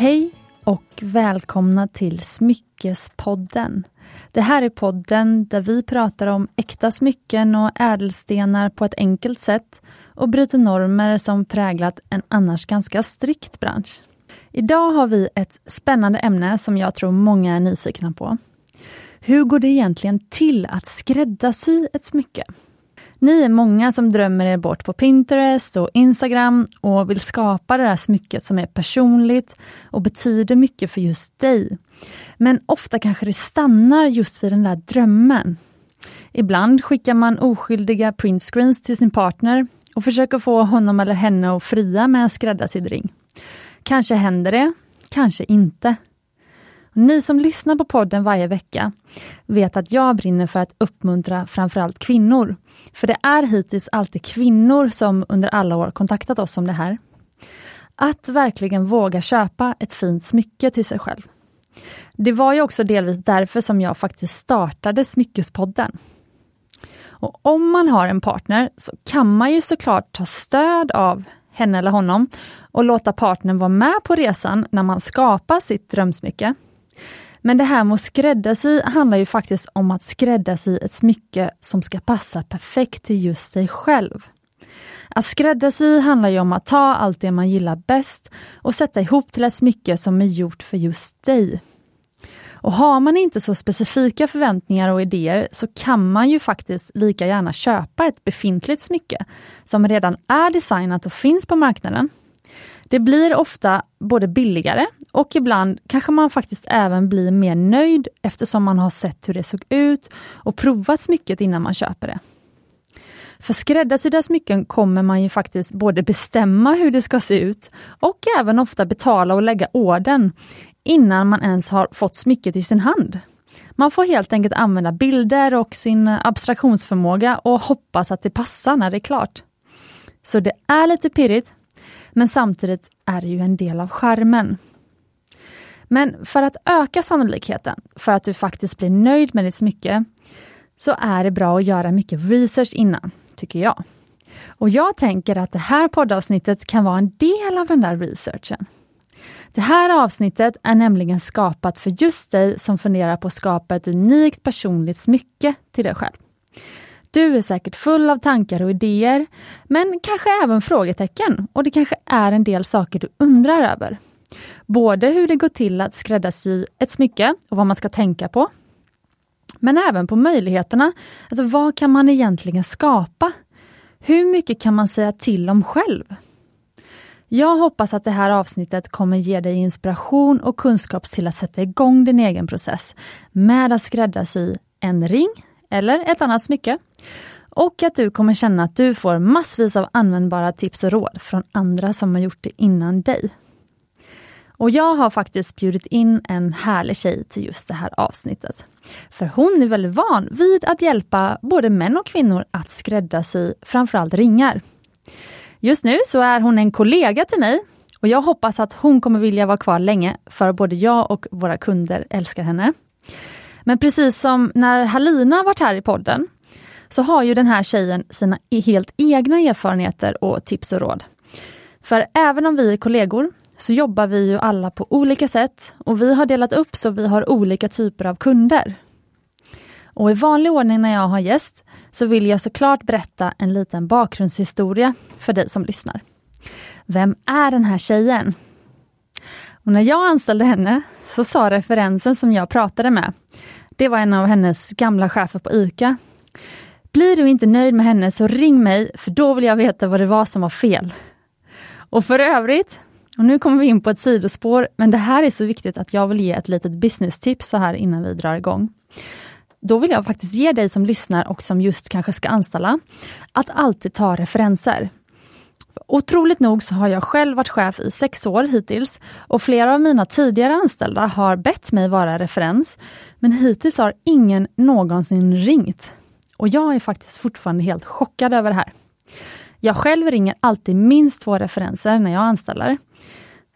Hej och välkomna till Smyckespodden. Det här är podden där vi pratar om äkta smycken och ädelstenar på ett enkelt sätt och bryter normer som präglat en annars ganska strikt bransch. Idag har vi ett spännande ämne som jag tror många är nyfikna på. Hur går det egentligen till att skräddarsy ett smycke? Ni är många som drömmer er bort på Pinterest och Instagram och vill skapa det där smycket som är personligt och betyder mycket för just dig. Men ofta kanske det stannar just vid den där drömmen. Ibland skickar man oskyldiga printscreens till sin partner och försöker få honom eller henne att fria med en skräddarsydd ring. Kanske händer det, kanske inte. Ni som lyssnar på podden varje vecka vet att jag brinner för att uppmuntra framförallt kvinnor. För det är hittills alltid kvinnor som under alla år kontaktat oss om det här. Att verkligen våga köpa ett fint smycke till sig själv. Det var ju också delvis därför som jag faktiskt startade Smyckespodden. Och om man har en partner så kan man ju såklart ta stöd av henne eller honom och låta partnern vara med på resan när man skapar sitt drömsmycke. Men det här med att skräddarsy handlar ju faktiskt om att skräddarsy ett smycke som ska passa perfekt till just dig själv. Att skräddarsy handlar ju om att ta allt det man gillar bäst och sätta ihop till ett smycke som är gjort för just dig. Och har man inte så specifika förväntningar och idéer så kan man ju faktiskt lika gärna köpa ett befintligt smycke som redan är designat och finns på marknaden. Det blir ofta både billigare och ibland kanske man faktiskt även blir mer nöjd eftersom man har sett hur det såg ut och provat smycket innan man köper det. För skräddarsydda smycken kommer man ju faktiskt både bestämma hur det ska se ut och även ofta betala och lägga orden innan man ens har fått smycket i sin hand. Man får helt enkelt använda bilder och sin abstraktionsförmåga och hoppas att det passar när det är klart. Så det är lite pirrigt, men samtidigt är det ju en del av skärmen. Men för att öka sannolikheten för att du faktiskt blir nöjd med ditt smycke, så är det bra att göra mycket research innan, tycker jag. Och jag tänker att det här poddavsnittet kan vara en del av den där researchen. Det här avsnittet är nämligen skapat för just dig som funderar på att skapa ett unikt personligt smycke till dig själv. Du är säkert full av tankar och idéer, men kanske även frågetecken och det kanske är en del saker du undrar över. Både hur det går till att skräddarsy ett smycke och vad man ska tänka på. Men även på möjligheterna. Alltså vad kan man egentligen skapa? Hur mycket kan man säga till om själv? Jag hoppas att det här avsnittet kommer ge dig inspiration och kunskap till att sätta igång din egen process med att skräddarsy en ring eller ett annat smycke. Och att du kommer känna att du får massvis av användbara tips och råd från andra som har gjort det innan dig. Och jag har faktiskt bjudit in en härlig tjej till just det här avsnittet. För hon är väldigt van vid att hjälpa både män och kvinnor att skräddarsy framförallt ringar. Just nu så är hon en kollega till mig och jag hoppas att hon kommer vilja vara kvar länge för både jag och våra kunder älskar henne. Men precis som när Halina varit här i podden så har ju den här tjejen sina e- helt egna erfarenheter och tips och råd. För även om vi är kollegor så jobbar vi ju alla på olika sätt och vi har delat upp så vi har olika typer av kunder. Och i vanlig ordning när jag har gäst så vill jag såklart berätta en liten bakgrundshistoria för dig som lyssnar. Vem är den här tjejen? Och när jag anställde henne så sa referensen som jag pratade med, det var en av hennes gamla chefer på ICA. Blir du inte nöjd med henne så ring mig, för då vill jag veta vad det var som var fel. Och för övrigt, och nu kommer vi in på ett sidospår, men det här är så viktigt att jag vill ge ett litet business-tips så här innan vi drar igång. Då vill jag faktiskt ge dig som lyssnar och som just kanske ska anställa, att alltid ta referenser. Otroligt nog så har jag själv varit chef i sex år hittills och flera av mina tidigare anställda har bett mig vara referens. Men hittills har ingen någonsin ringt. Och jag är faktiskt fortfarande helt chockad över det här. Jag själv ringer alltid minst två referenser när jag anställer.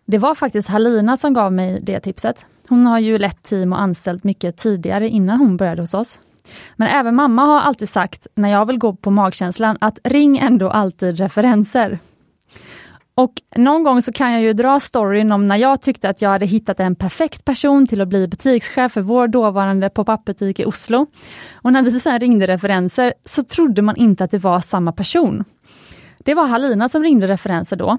Det var faktiskt Halina som gav mig det tipset. Hon har ju lett team och anställt mycket tidigare innan hon började hos oss. Men även mamma har alltid sagt, när jag vill gå på magkänslan, att ring ändå alltid referenser. Och någon gång så kan jag ju dra storyn om när jag tyckte att jag hade hittat en perfekt person till att bli butikschef för vår dåvarande pop-up-butik i Oslo. Och när vi sen ringde referenser så trodde man inte att det var samma person. Det var Halina som ringde referenser då.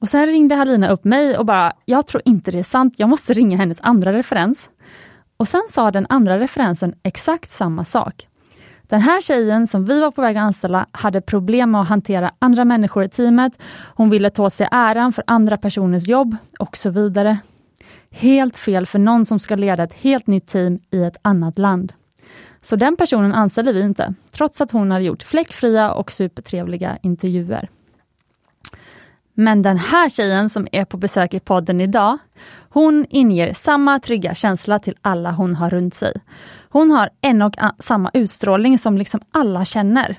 Och sen ringde Halina upp mig och bara, jag tror inte det är sant, jag måste ringa hennes andra referens. Och sen sa den andra referensen exakt samma sak. Den här tjejen som vi var på väg att anställa hade problem med att hantera andra människor i teamet. Hon ville ta sig äran för andra personers jobb och så vidare. Helt fel för någon som ska leda ett helt nytt team i ett annat land. Så den personen anställde vi inte, trots att hon hade gjort fläckfria och supertrevliga intervjuer. Men den här tjejen som är på besök i podden idag, hon inger samma trygga känsla till alla hon har runt sig. Hon har en och samma utstrålning som liksom alla känner.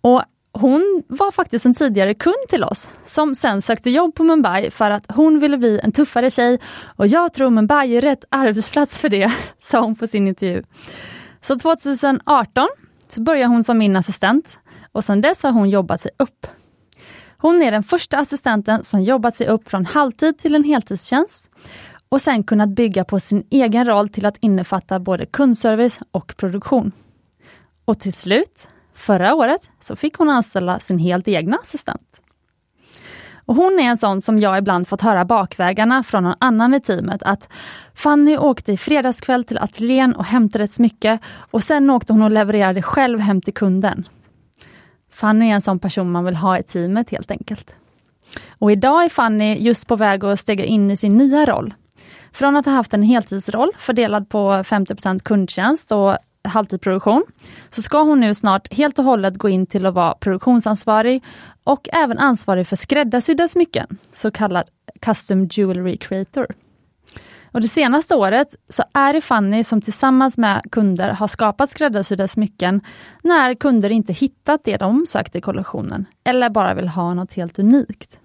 Och hon var faktiskt en tidigare kund till oss, som sen sökte jobb på Mumbai för att hon ville bli en tuffare tjej och jag tror Mumbai är rätt arbetsplats för det, sa hon på sin intervju. Så 2018 så började hon som min assistent och sedan dess har hon jobbat sig upp. Hon är den första assistenten som jobbat sig upp från halvtid till en heltidstjänst och sen kunnat bygga på sin egen roll till att innefatta både kundservice och produktion. Och till slut, förra året, så fick hon anställa sin helt egna assistent. Och hon är en sån som jag ibland fått höra bakvägarna från någon annan i teamet att Fanny åkte i fredagskväll till ateljén och hämtade ett smycke och sen åkte hon och levererade själv hem till kunden. Fanny är en sån person man vill ha i teamet helt enkelt. Och idag är Fanny just på väg att stega in i sin nya roll. Från att ha haft en heltidsroll fördelad på 50% kundtjänst och halvtidsproduktion, så ska hon nu snart helt och hållet gå in till att vara produktionsansvarig och även ansvarig för skräddarsydda smycken, så kallad Custom Jewelry Creator. Och det senaste året så är det Fanny som tillsammans med kunder har skapat skräddarsydda smycken när kunder inte hittat det de sökte i kollektionen eller bara vill ha något helt unikt.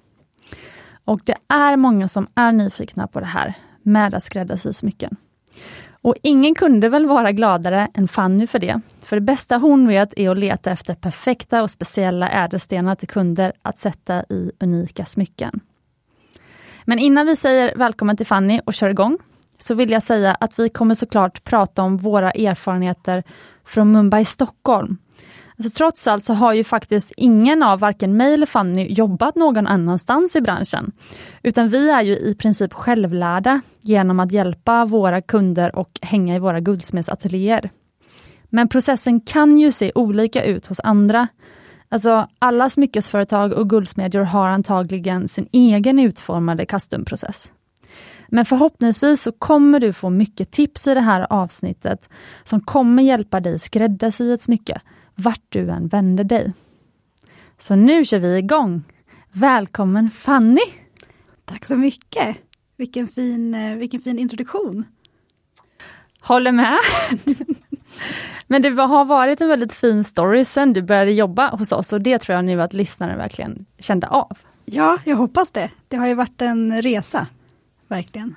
Och det är många som är nyfikna på det här med att skräddarsy smycken. Och ingen kunde väl vara gladare än Fanny för det. För det bästa hon vet är att leta efter perfekta och speciella ädelstenar till kunder att sätta i unika smycken. Men innan vi säger välkommen till Fanny och kör igång, så vill jag säga att vi kommer såklart prata om våra erfarenheter från Mumbai, Stockholm. Alltså, trots allt så har ju faktiskt ingen av varken mig eller Fanny jobbat någon annanstans i branschen. Utan vi är ju i princip självlärda genom att hjälpa våra kunder och hänga i våra guldsmedsateljéer. Men processen kan ju se olika ut hos andra. Alltså alla smyckesföretag och guldsmedjor har antagligen sin egen utformade customprocess. Men förhoppningsvis så kommer du få mycket tips i det här avsnittet som kommer hjälpa dig skräddarsy ett smycke, vart du än vänder dig. Så nu kör vi igång! Välkommen Fanny! Tack så mycket! Vilken fin, eh, vilken fin introduktion! Håller med! Men det har varit en väldigt fin story sen du började jobba hos oss och det tror jag nu att lyssnaren verkligen kände av. Ja, jag hoppas det. Det har ju varit en resa, verkligen.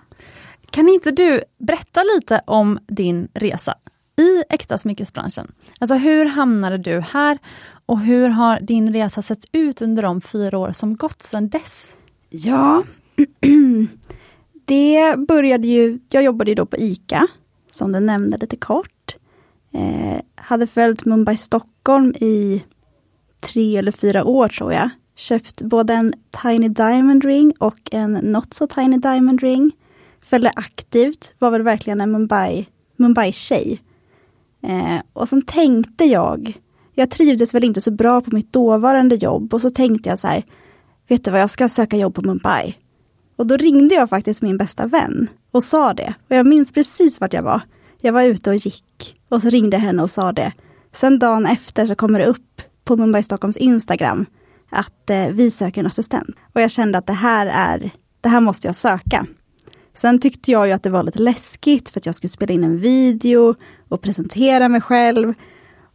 Kan inte du berätta lite om din resa i äkta smyckesbranschen? Alltså hur hamnade du här och hur har din resa sett ut under de fyra år som gått sedan dess? Ja, det började ju, jag jobbade ju då på ICA, som du nämnde lite kort. Eh, hade följt Mumbai Stockholm i tre eller fyra år tror jag. Köpt både en Tiny Diamond Ring och en Not So Tiny Diamond Ring. Följde aktivt, var väl verkligen en Mumbai, Mumbai-tjej. Eh, och sen tänkte jag, jag trivdes väl inte så bra på mitt dåvarande jobb och så tänkte jag så här, vet du vad, jag ska söka jobb på Mumbai. Och då ringde jag faktiskt min bästa vän och sa det. Och jag minns precis vart jag var. Jag var ute och gick och så ringde jag henne och sa det. Sen dagen efter så kommer det upp på Mumbai Stockholms Instagram att eh, vi söker en assistent. Och jag kände att det här är, det här måste jag söka. Sen tyckte jag ju att det var lite läskigt för att jag skulle spela in en video och presentera mig själv.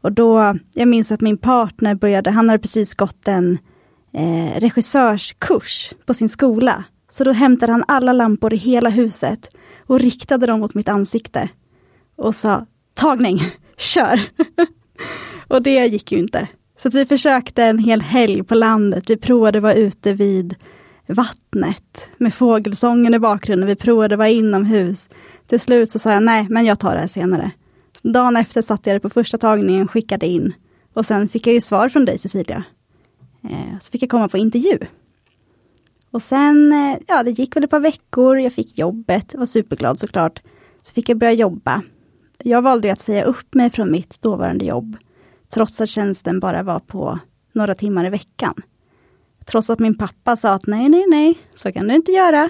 Och då, jag minns att min partner började, han hade precis gått en eh, regissörskurs på sin skola. Så då hämtade han alla lampor i hela huset och riktade dem mot mitt ansikte. Och sa tagning, kör! och det gick ju inte. Så att vi försökte en hel helg på landet. Vi provade att vara ute vid vattnet med fågelsången i bakgrunden. Vi provade att vara inomhus. Till slut så sa jag nej, men jag tar det här senare. Dagen efter satte jag det på första tagningen, skickade in. Och sen fick jag ju svar från dig Cecilia. Eh, så fick jag komma på intervju. Och sen, eh, ja det gick väl ett par veckor, jag fick jobbet, var superglad såklart. Så fick jag börja jobba. Jag valde att säga upp mig från mitt dåvarande jobb. Trots att tjänsten bara var på några timmar i veckan. Trots att min pappa sa att nej, nej, nej, så kan du inte göra.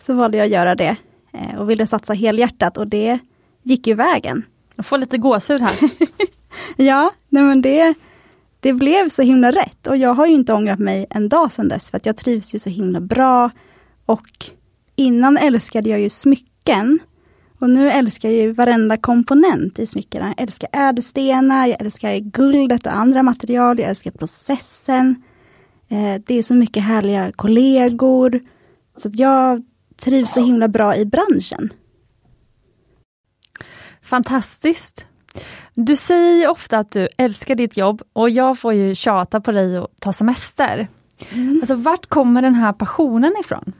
Så valde jag att göra det eh, och ville satsa helhjärtat och det gick ju vägen. Jag får lite gåshud här. ja, nej men det, det blev så himla rätt och jag har ju inte ångrat mig en dag sedan dess för att jag trivs ju så himla bra. Och innan älskade jag ju smycken. Och nu älskar jag ju varenda komponent i smyckena. Jag älskar ädelstenar, jag älskar guldet och andra material, jag älskar processen. Eh, det är så mycket härliga kollegor. Så jag trivs så himla bra i branschen. Fantastiskt! Du säger ofta att du älskar ditt jobb och jag får ju tjata på dig och ta semester. Mm. Alltså vart kommer den här passionen ifrån?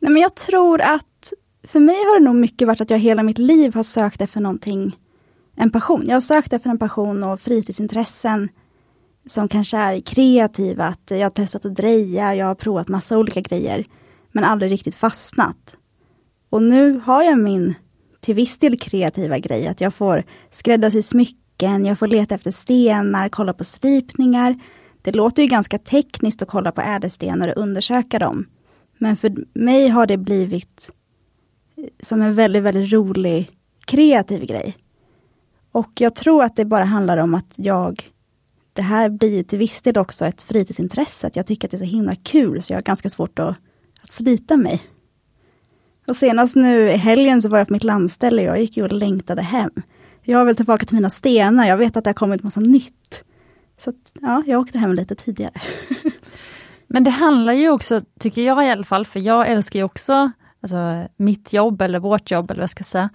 Nej, men jag tror att för mig har det nog mycket varit att jag hela mitt liv har sökt efter någonting, en passion. Jag har sökt efter en passion och fritidsintressen som kanske är kreativa, att jag har testat att dreja, jag har provat massa olika grejer, men aldrig riktigt fastnat. Och nu har jag min till viss del kreativa grej, att jag får skräddarsy smycken, jag får leta efter stenar, kolla på slipningar. Det låter ju ganska tekniskt att kolla på ädelstenar och undersöka dem. Men för mig har det blivit som en väldigt, väldigt rolig kreativ grej. Och jag tror att det bara handlar om att jag det här blir till viss del också ett fritidsintresse. att Jag tycker att det är så himla kul så jag har ganska svårt att, att slita mig. Och senast nu i helgen så var jag på mitt landställe och jag gick ju och längtade hem. Jag vill tillbaka till mina stenar, jag vet att det har kommit massa nytt. Så att, ja, jag åkte hem lite tidigare. Men det handlar ju också, tycker jag i alla fall, för jag älskar ju också alltså, mitt jobb eller vårt jobb eller vad jag ska säga.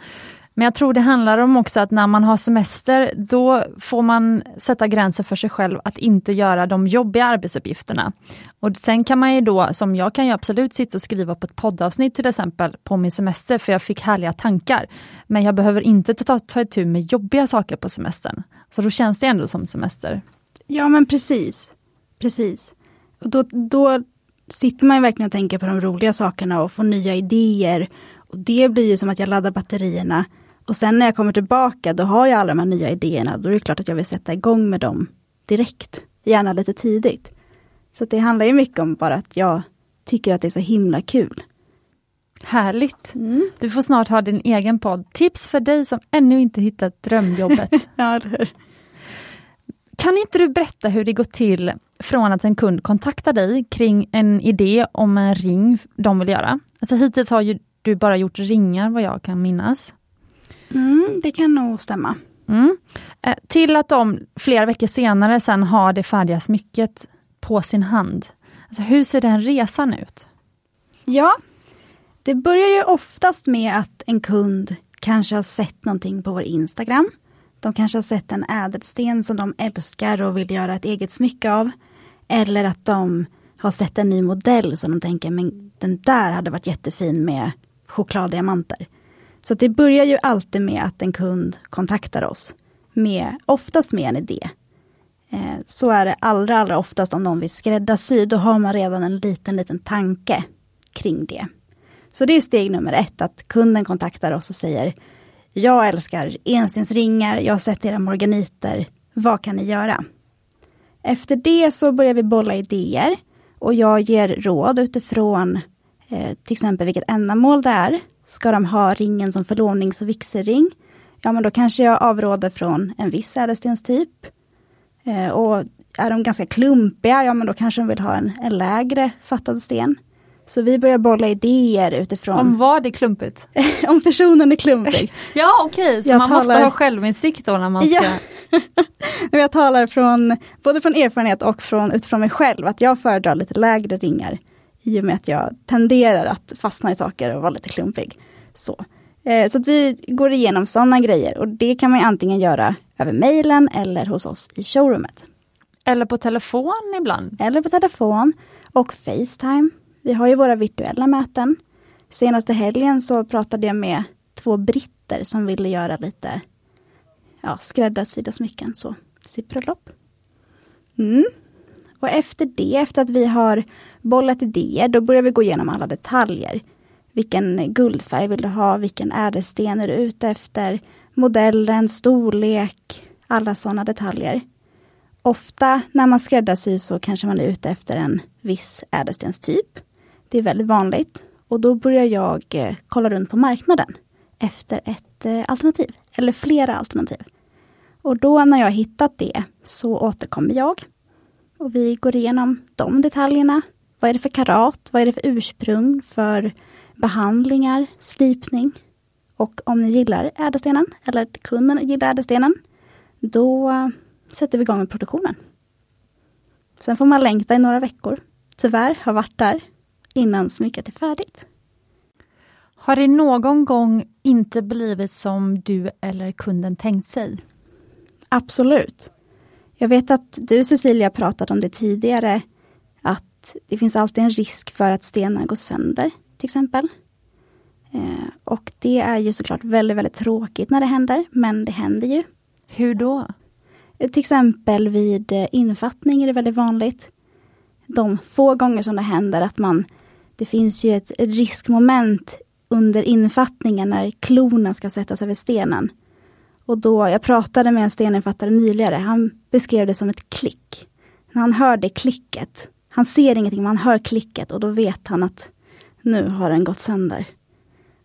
Men jag tror det handlar om också att när man har semester, då får man sätta gränser för sig själv att inte göra de jobbiga arbetsuppgifterna. Och sen kan man ju då, som jag kan ju absolut sitta och skriva på ett poddavsnitt till exempel på min semester, för jag fick härliga tankar. Men jag behöver inte ta, ta itu med jobbiga saker på semestern. Så då känns det ändå som semester. Ja men precis. Precis. Och då, då sitter man verkligen och tänker på de roliga sakerna och får nya idéer. Och Det blir ju som att jag laddar batterierna och sen när jag kommer tillbaka, då har jag alla de här nya idéerna. Då är det klart att jag vill sätta igång med dem direkt. Gärna lite tidigt. Så det handlar ju mycket om bara att jag tycker att det är så himla kul. Härligt! Mm. Du får snart ha din egen podd. Tips för dig som ännu inte hittat drömjobbet. ja, eller Kan inte du berätta hur det går till från att en kund kontaktar dig kring en idé om en ring de vill göra? Alltså hittills har ju du bara gjort ringar vad jag kan minnas. Mm, det kan nog stämma. Mm. Eh, till att de flera veckor senare sen har det färdiga smycket på sin hand. Alltså, hur ser den resan ut? Ja, det börjar ju oftast med att en kund kanske har sett någonting på vår Instagram. De kanske har sett en ädelsten som de älskar och vill göra ett eget smycke av. Eller att de har sett en ny modell som de tänker, men den där hade varit jättefin med chokladdiamanter. Så det börjar ju alltid med att en kund kontaktar oss. Med, oftast med en idé. Eh, så är det allra, allra oftast om någon vill skräddarsy. Då har man redan en liten, liten tanke kring det. Så det är steg nummer ett, att kunden kontaktar oss och säger jag älskar enstensringar, jag har sett era morganiter. Vad kan ni göra? Efter det så börjar vi bolla idéer och jag ger råd utifrån eh, till exempel vilket ändamål det är. Ska de ha ringen som förlovnings och vigselring? Ja, men då kanske jag avråder från en viss ädelstenstyp. Eh, och är de ganska klumpiga, ja men då kanske de vill ha en, en lägre fattad sten. Så vi börjar bolla idéer utifrån... Om vad är klumpigt? om personen är klumpig. ja okej, okay. så jag man talar... måste ha självinsikt då när man ska... Ja. jag talar från, både från erfarenhet och från, utifrån mig själv, att jag föredrar lite lägre ringar i och med att jag tenderar att fastna i saker och vara lite klumpig. Så. Eh, så att vi går igenom sådana grejer och det kan man antingen göra över mejlen eller hos oss i showroomet. Eller på telefon ibland? Eller på telefon och Facetime. Vi har ju våra virtuella möten. Senaste helgen så pratade jag med två britter som ville göra lite ja, skräddarsydda smycken så, sitt bröllop. Mm. Och efter det, efter att vi har bollat idéer, då börjar vi gå igenom alla detaljer. Vilken guldfärg vill du ha? Vilken ädelsten är du ute efter? Modellen, storlek, alla sådana detaljer. Ofta när man skräddarsyr så kanske man är ute efter en viss ädelstenstyp. Det är väldigt vanligt. Och då börjar jag eh, kolla runt på marknaden efter ett eh, alternativ, eller flera alternativ. Och då när jag har hittat det så återkommer jag. Och vi går igenom de detaljerna. Vad är det för karat? Vad är det för ursprung? För behandlingar, slipning. Och om ni gillar ädelstenen, eller kunden gillar ädelstenen, då sätter vi igång med produktionen. Sen får man längta i några veckor. Tyvärr har varit där innan smycket är färdigt. Har det någon gång inte blivit som du eller kunden tänkt sig? Absolut. Jag vet att du Cecilia pratat om det tidigare, att det finns alltid en risk för att stenen går sönder, till exempel. Eh, och det är ju såklart väldigt, väldigt tråkigt när det händer, men det händer ju. Hur då? Eh, till exempel vid eh, infattning är det väldigt vanligt. De få gånger som det händer att man, det finns ju ett riskmoment under infattningen när klorna ska sättas över stenen. Och då, jag pratade med en steninfattare nyligen, han beskrev det som ett klick. När han hör det klicket, han ser ingenting, men han hör klicket och då vet han att nu har den gått sönder.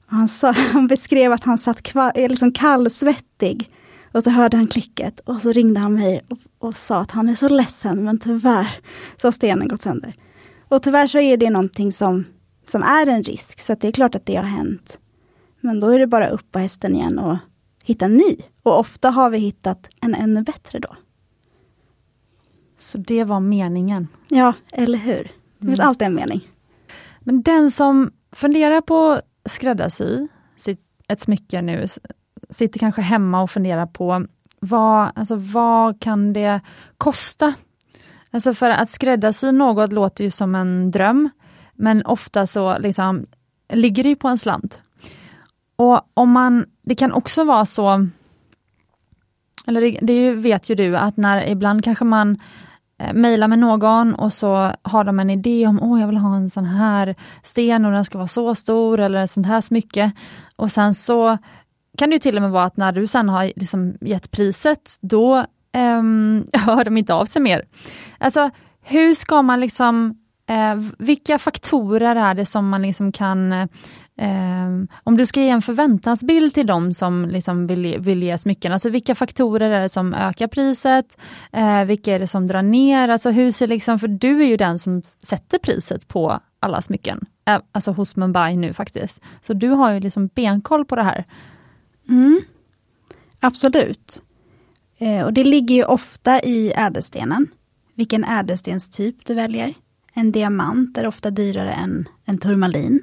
Han, sa, han beskrev att han satt kvar, eh, liksom kallsvettig och så hörde han klicket och så ringde han mig och, och sa att han är så ledsen men tyvärr så har stenen gått sönder. Och tyvärr så är det någonting som, som är en risk, så det är klart att det har hänt. Men då är det bara upp på hästen igen och hitta en ny. Och ofta har vi hittat en ännu bättre då. Så det var meningen? Ja, eller hur? Det finns mm. alltid en mening. Men den som funderar på skräddarsy ett smycke nu, sitter kanske hemma och funderar på vad, alltså vad kan det kosta? Alltså för att skräddarsy något låter ju som en dröm, men ofta så liksom ligger det ju på en slant. Och om man, det kan också vara så, eller det, det vet ju du, att när ibland kanske man eh, mejlar med någon och så har de en idé om, åh jag vill ha en sån här sten och den ska vara så stor eller ett sånt här smycke. Och sen så kan det till och med vara att när du sen har liksom gett priset, då um, hör de inte av sig mer. Alltså hur ska man liksom, eh, vilka faktorer är det som man liksom kan eh, om du ska ge en förväntansbild till dem som liksom vill, vill ge smycken, alltså vilka faktorer är det som ökar priset? Eh, vilka är det som drar ner? Alltså hur ser liksom, för du är ju den som sätter priset på alla smycken, eh, alltså hos Mumbai nu faktiskt. Så du har ju liksom benkoll på det här. Mm. Absolut. Eh, och det ligger ju ofta i ädelstenen. Vilken ädelstenstyp du väljer. En diamant är ofta dyrare än en turmalin.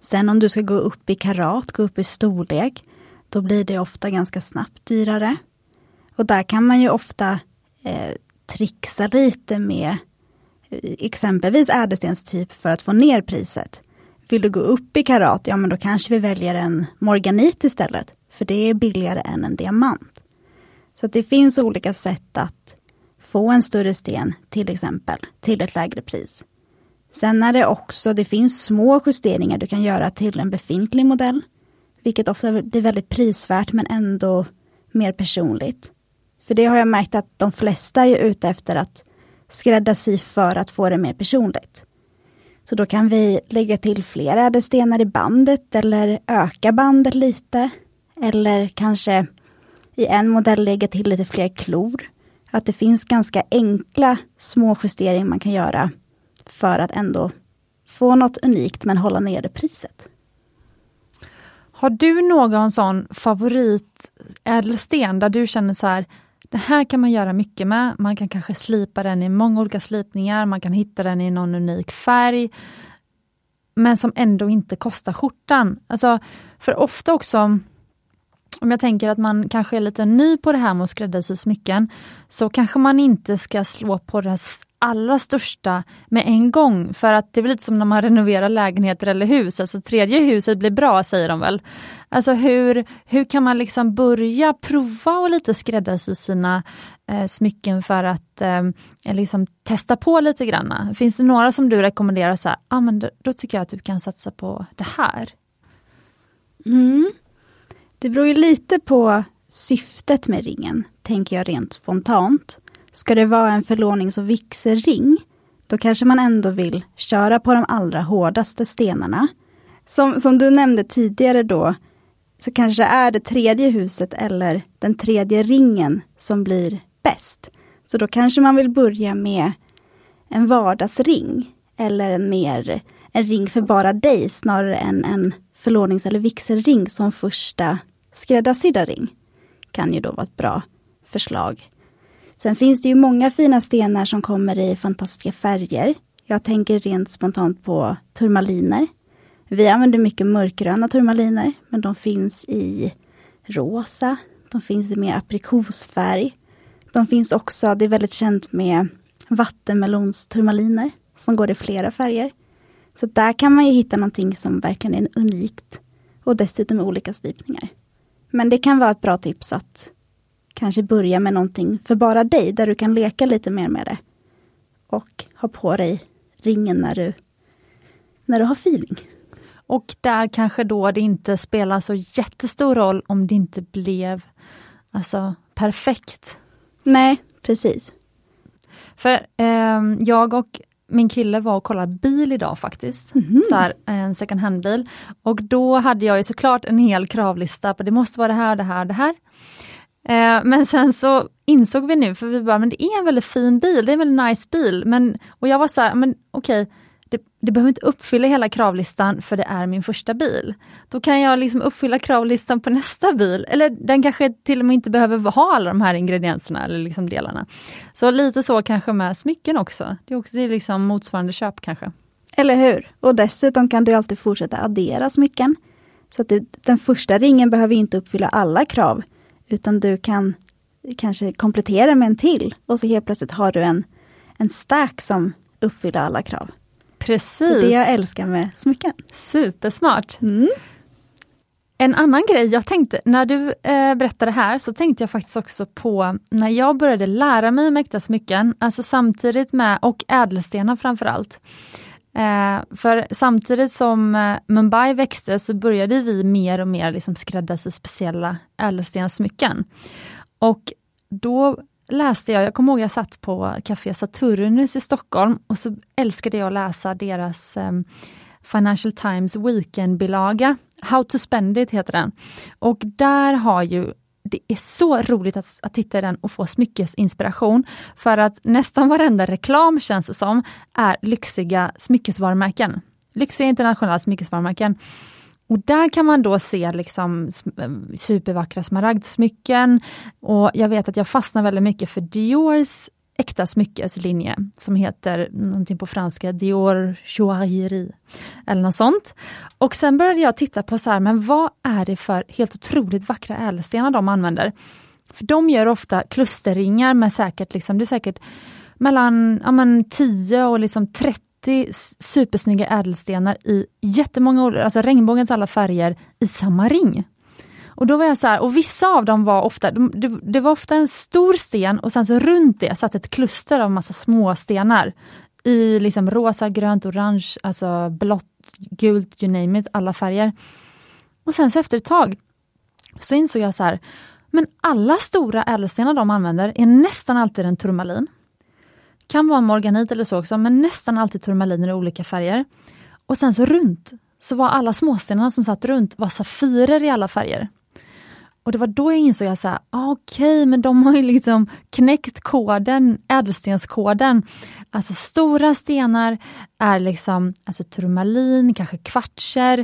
Sen om du ska gå upp i karat, gå upp i storlek, då blir det ofta ganska snabbt dyrare. Och där kan man ju ofta eh, trixa lite med eh, exempelvis ädelstenstyp för att få ner priset. Vill du gå upp i karat, ja men då kanske vi väljer en morganit istället, för det är billigare än en diamant. Så det finns olika sätt att få en större sten, till exempel, till ett lägre pris. Sen är det också, det finns små justeringar du kan göra till en befintlig modell, vilket ofta är väldigt prisvärt men ändå mer personligt. För det har jag märkt att de flesta är ute efter att skräddarsy för att få det mer personligt. Så då kan vi lägga till fler ädelstenar i bandet eller öka bandet lite. Eller kanske i en modell lägga till lite fler klor. Att det finns ganska enkla små justeringar man kan göra för att ändå få något unikt men hålla nere priset. Har du någon sån favorit ädelsten där du känner så här, det här kan man göra mycket med. Man kan kanske slipa den i många olika slipningar, man kan hitta den i någon unik färg. men som ändå inte kostar skjortan. Alltså, för ofta också, om jag tänker att man kanske är lite ny på det här med att skräddarsy smycken, så kanske man inte ska slå på det allra största med en gång. För att det är lite som när man renoverar lägenheter eller hus, alltså tredje huset blir bra säger de väl. Alltså hur, hur kan man liksom börja prova och lite skräddarsy sina eh, smycken för att eh, liksom testa på lite grann. Finns det några som du rekommenderar, så här, ah, men då, då tycker jag att du kan satsa på det här? Mm. Det beror ju lite på syftet med ringen, tänker jag rent spontant. Ska det vara en förlånings och vigselring, då kanske man ändå vill köra på de allra hårdaste stenarna. Som, som du nämnde tidigare då, så kanske är det tredje huset eller den tredje ringen som blir bäst. Så då kanske man vill börja med en vardagsring eller en mer en ring för bara dig snarare än en förlånings eller vigselring som första skräddarsydda ring. Kan ju då vara ett bra förslag. Sen finns det ju många fina stenar som kommer i fantastiska färger. Jag tänker rent spontant på turmaliner. Vi använder mycket mörkgröna turmaliner, men de finns i rosa, de finns i mer aprikosfärg. De finns också, det är väldigt känt med vattenmelonsturmaliner som går i flera färger. Så där kan man ju hitta någonting som verkligen är unikt och dessutom med olika slipningar. Men det kan vara ett bra tips att kanske börja med någonting för bara dig, där du kan leka lite mer med det. Och ha på dig ringen när du, när du har feeling. Och där kanske då det inte spelar så jättestor roll om det inte blev alltså, perfekt. Nej, precis. För eh, jag och min kille var och kollade bil idag faktiskt. Mm. Så här, en second hand-bil. Och då hade jag ju såklart en hel kravlista på det måste vara det här, det här, det här. Eh, men sen så insåg vi nu, för vi bara, men det är en väldigt fin bil, det är en väldigt nice bil. Men, och jag var så här, men okej, okay, det, det, behöver inte uppfylla hela kravlistan för det är min första bil. Då kan jag liksom uppfylla kravlistan på nästa bil. Eller den kanske till och med inte behöver ha alla de här ingredienserna eller liksom delarna. Så lite så kanske med smycken också. Det är, också, det är liksom motsvarande köp kanske. Eller hur? Och dessutom kan du alltid fortsätta addera smycken. Så att du, den första ringen behöver inte uppfylla alla krav. Utan du kan kanske komplettera med en till och så helt plötsligt har du en, en stack som uppfyller alla krav. Precis. Det är det jag älskar med smycken. Supersmart. Mm. En annan grej jag tänkte, när du eh, berättade här, så tänkte jag faktiskt också på när jag började lära mig om äkta smycken, alltså samtidigt med, och ädelstenar framförallt. Eh, för samtidigt som eh, Mumbai växte så började vi mer och mer liksom skräddarsy speciella ädelstenssmycken. Och då läste jag, jag kommer ihåg jag satt på Café Saturnus i Stockholm och så älskade jag att läsa deras um, Financial Times Weekend-bilaga. How to spend it heter den. Och där har ju det är så roligt att, att titta i den och få smyckesinspiration. För att nästan varenda reklam känns det som, är lyxiga smyckesvarumärken. Lyxiga internationella smyckesvarumärken. Och där kan man då se liksom supervackra smaragdsmycken. Och jag vet att jag fastnar väldigt mycket för Diors äkta smyckeslinje som heter någonting på franska, Dior Joaillerie eller något sånt. Och sen började jag titta på så här, men vad är det för helt otroligt vackra ädelstenar de använder? För de gör ofta klusterringar med säkert, liksom, det är säkert mellan ja, men 10 och liksom 30 supersnygga ädelstenar i jättemånga, alltså regnbågens alla färger i samma ring. Och då var jag så här, och vissa av dem var ofta, det, det, var ofta en stor sten och sen så runt det satt ett kluster av massa små stenar. I liksom rosa, grönt, orange, alltså blått, gult, you name it, alla färger. Och sen så efter ett tag så insåg jag så här, men alla stora ädelstenar de använder är nästan alltid en turmalin. Kan vara morganit eller så också, men nästan alltid turmaliner i olika färger. Och sen så runt, så var alla småstenarna som satt runt var safirer i alla färger. Och det var då jag insåg att ah, okej, okay, men de har ju liksom knäckt koden, ädelstenskoden. Alltså stora stenar är liksom alltså turmalin, kanske kvartser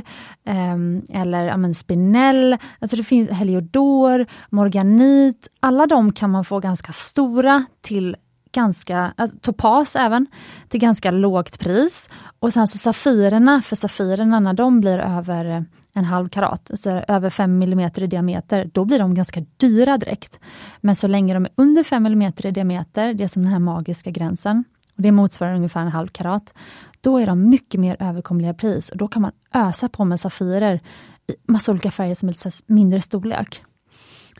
eh, eller ja, men spinell. Alltså det finns heliodor, morganit. Alla de kan man få ganska stora till ganska, alltså, topas även, till ganska lågt pris. Och sen så Safirerna, för Safirerna när de blir över en halv karat, alltså över 5 mm i diameter, då blir de ganska dyra direkt. Men så länge de är under 5 mm i diameter, det är som den här magiska gränsen, och det motsvarar ungefär en halv karat, då är de mycket mer överkomliga pris och då kan man ösa på med Safirer i massa olika färger som är lite mindre storlek.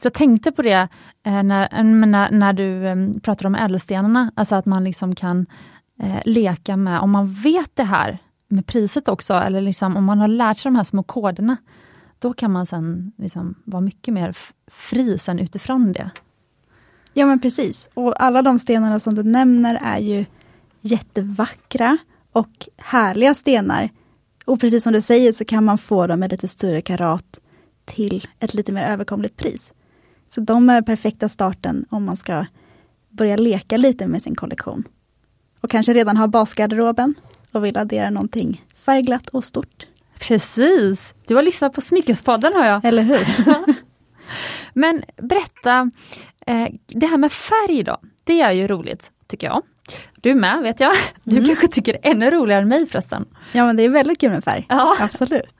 Så jag tänkte på det eh, när, eh, när, när du eh, pratade om ädelstenarna, alltså att man liksom kan eh, leka med, om man vet det här med priset också, eller liksom, om man har lärt sig de här små koderna, då kan man sen liksom vara mycket mer fri sen utifrån det. Ja men precis, och alla de stenarna som du nämner är ju jättevackra och härliga stenar. Och precis som du säger så kan man få dem med lite större karat till ett lite mer överkomligt pris. Så de är perfekta starten om man ska börja leka lite med sin kollektion. Och kanske redan har basgarderoben och vill addera någonting färgglatt och stort. Precis! Du har lyssnat på Smyckespodden har jag. Eller hur? Men berätta, eh, det här med färg då, det är ju roligt tycker jag. Du med vet jag. Du mm. kanske tycker det är ännu roligare än mig förresten. Ja men det är väldigt kul med färg, ja. absolut.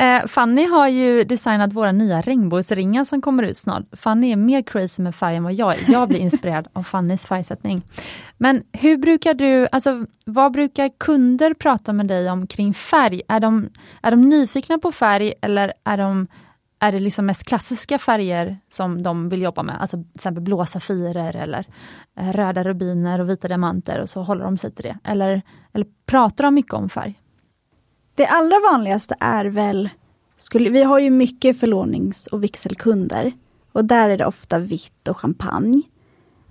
Eh, Fanny har ju designat våra nya regnbågsringar som kommer ut snart. Fanny är mer crazy med färg än vad jag är. Jag blir inspirerad av Fannys färgsättning. Men hur brukar du, alltså vad brukar kunder prata med dig om kring färg? Är de, är de nyfikna på färg eller är de är det liksom mest klassiska färger som de vill jobba med, alltså till exempel blå safirer eller eh, röda rubiner och vita diamanter och så håller de sig till det. Eller, eller pratar de mycket om färg? Det allra vanligaste är väl, skulle, vi har ju mycket förlånings och vigselkunder och där är det ofta vitt och champagne,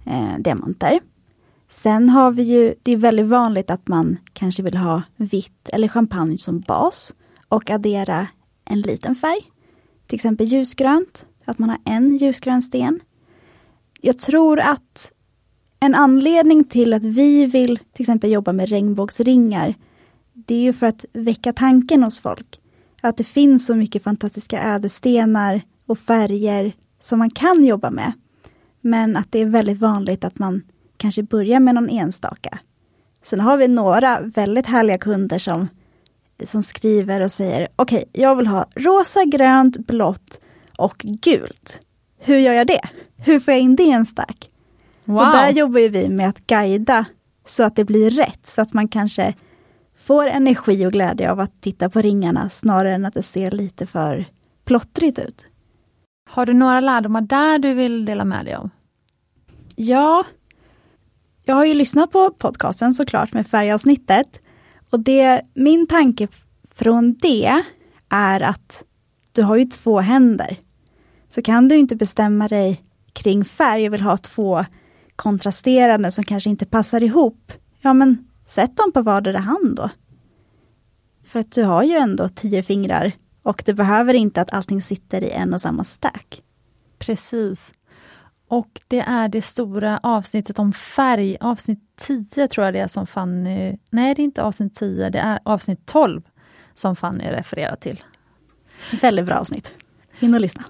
eh, diamanter. Sen har vi ju, det är väldigt vanligt att man kanske vill ha vitt eller champagne som bas och addera en liten färg till exempel ljusgrönt, att man har en ljusgrön sten. Jag tror att en anledning till att vi vill till exempel jobba med regnbågsringar, det är ju för att väcka tanken hos folk. Att det finns så mycket fantastiska ädelstenar och färger som man kan jobba med. Men att det är väldigt vanligt att man kanske börjar med någon enstaka. Sen har vi några väldigt härliga kunder som som skriver och säger okej, okay, jag vill ha rosa, grönt, blått och gult. Hur gör jag det? Hur får jag in det i en stack? Wow. Och där jobbar vi med att guida så att det blir rätt, så att man kanske får energi och glädje av att titta på ringarna snarare än att det ser lite för plottrigt ut. Har du några lärdomar där du vill dela med dig av? Ja, jag har ju lyssnat på podcasten såklart med färgavsnittet och det, min tanke från det är att du har ju två händer. Så kan du inte bestämma dig kring färg och vill ha två kontrasterande som kanske inte passar ihop. Ja men sätt dem på vardera hand då. För att du har ju ändå tio fingrar och det behöver inte att allting sitter i en och samma stack. Precis. Och det är det stora avsnittet om färg, avsnitt 10 tror jag det är som Fanny... Nej, det är inte avsnitt 10, det är avsnitt 12 som Fanny refererar till. Väldigt bra avsnitt. In och lyssna.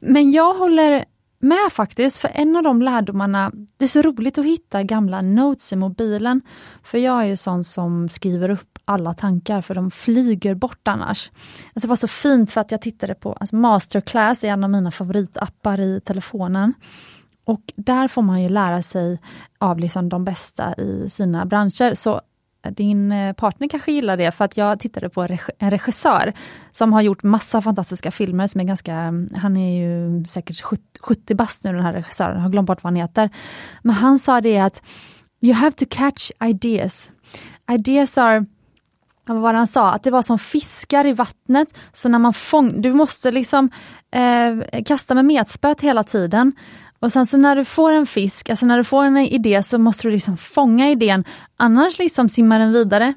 Men jag håller med faktiskt, för en av de lärdomarna, det är så roligt att hitta gamla notes i mobilen. För jag är ju sån som skriver upp alla tankar, för de flyger bort annars. Alltså det var så fint för att jag tittade på alltså Masterclass, är en av mina favoritappar i telefonen. Och där får man ju lära sig av liksom de bästa i sina branscher. Så din eh, partner kanske gillar det, för att jag tittade på en regissör som har gjort massa fantastiska filmer som är ganska, mm, han är ju säkert 70 bast nu den här regissören, jag har glömt bort vad han heter. Men han sa det att You have to catch ideas. Ideas are vad var det han sa? Att det var som fiskar i vattnet. Så när man fång, du måste liksom eh, kasta med metspöet hela tiden. Och sen så när du får en fisk, alltså när du får en idé så måste du liksom fånga idén, annars liksom simmar den vidare.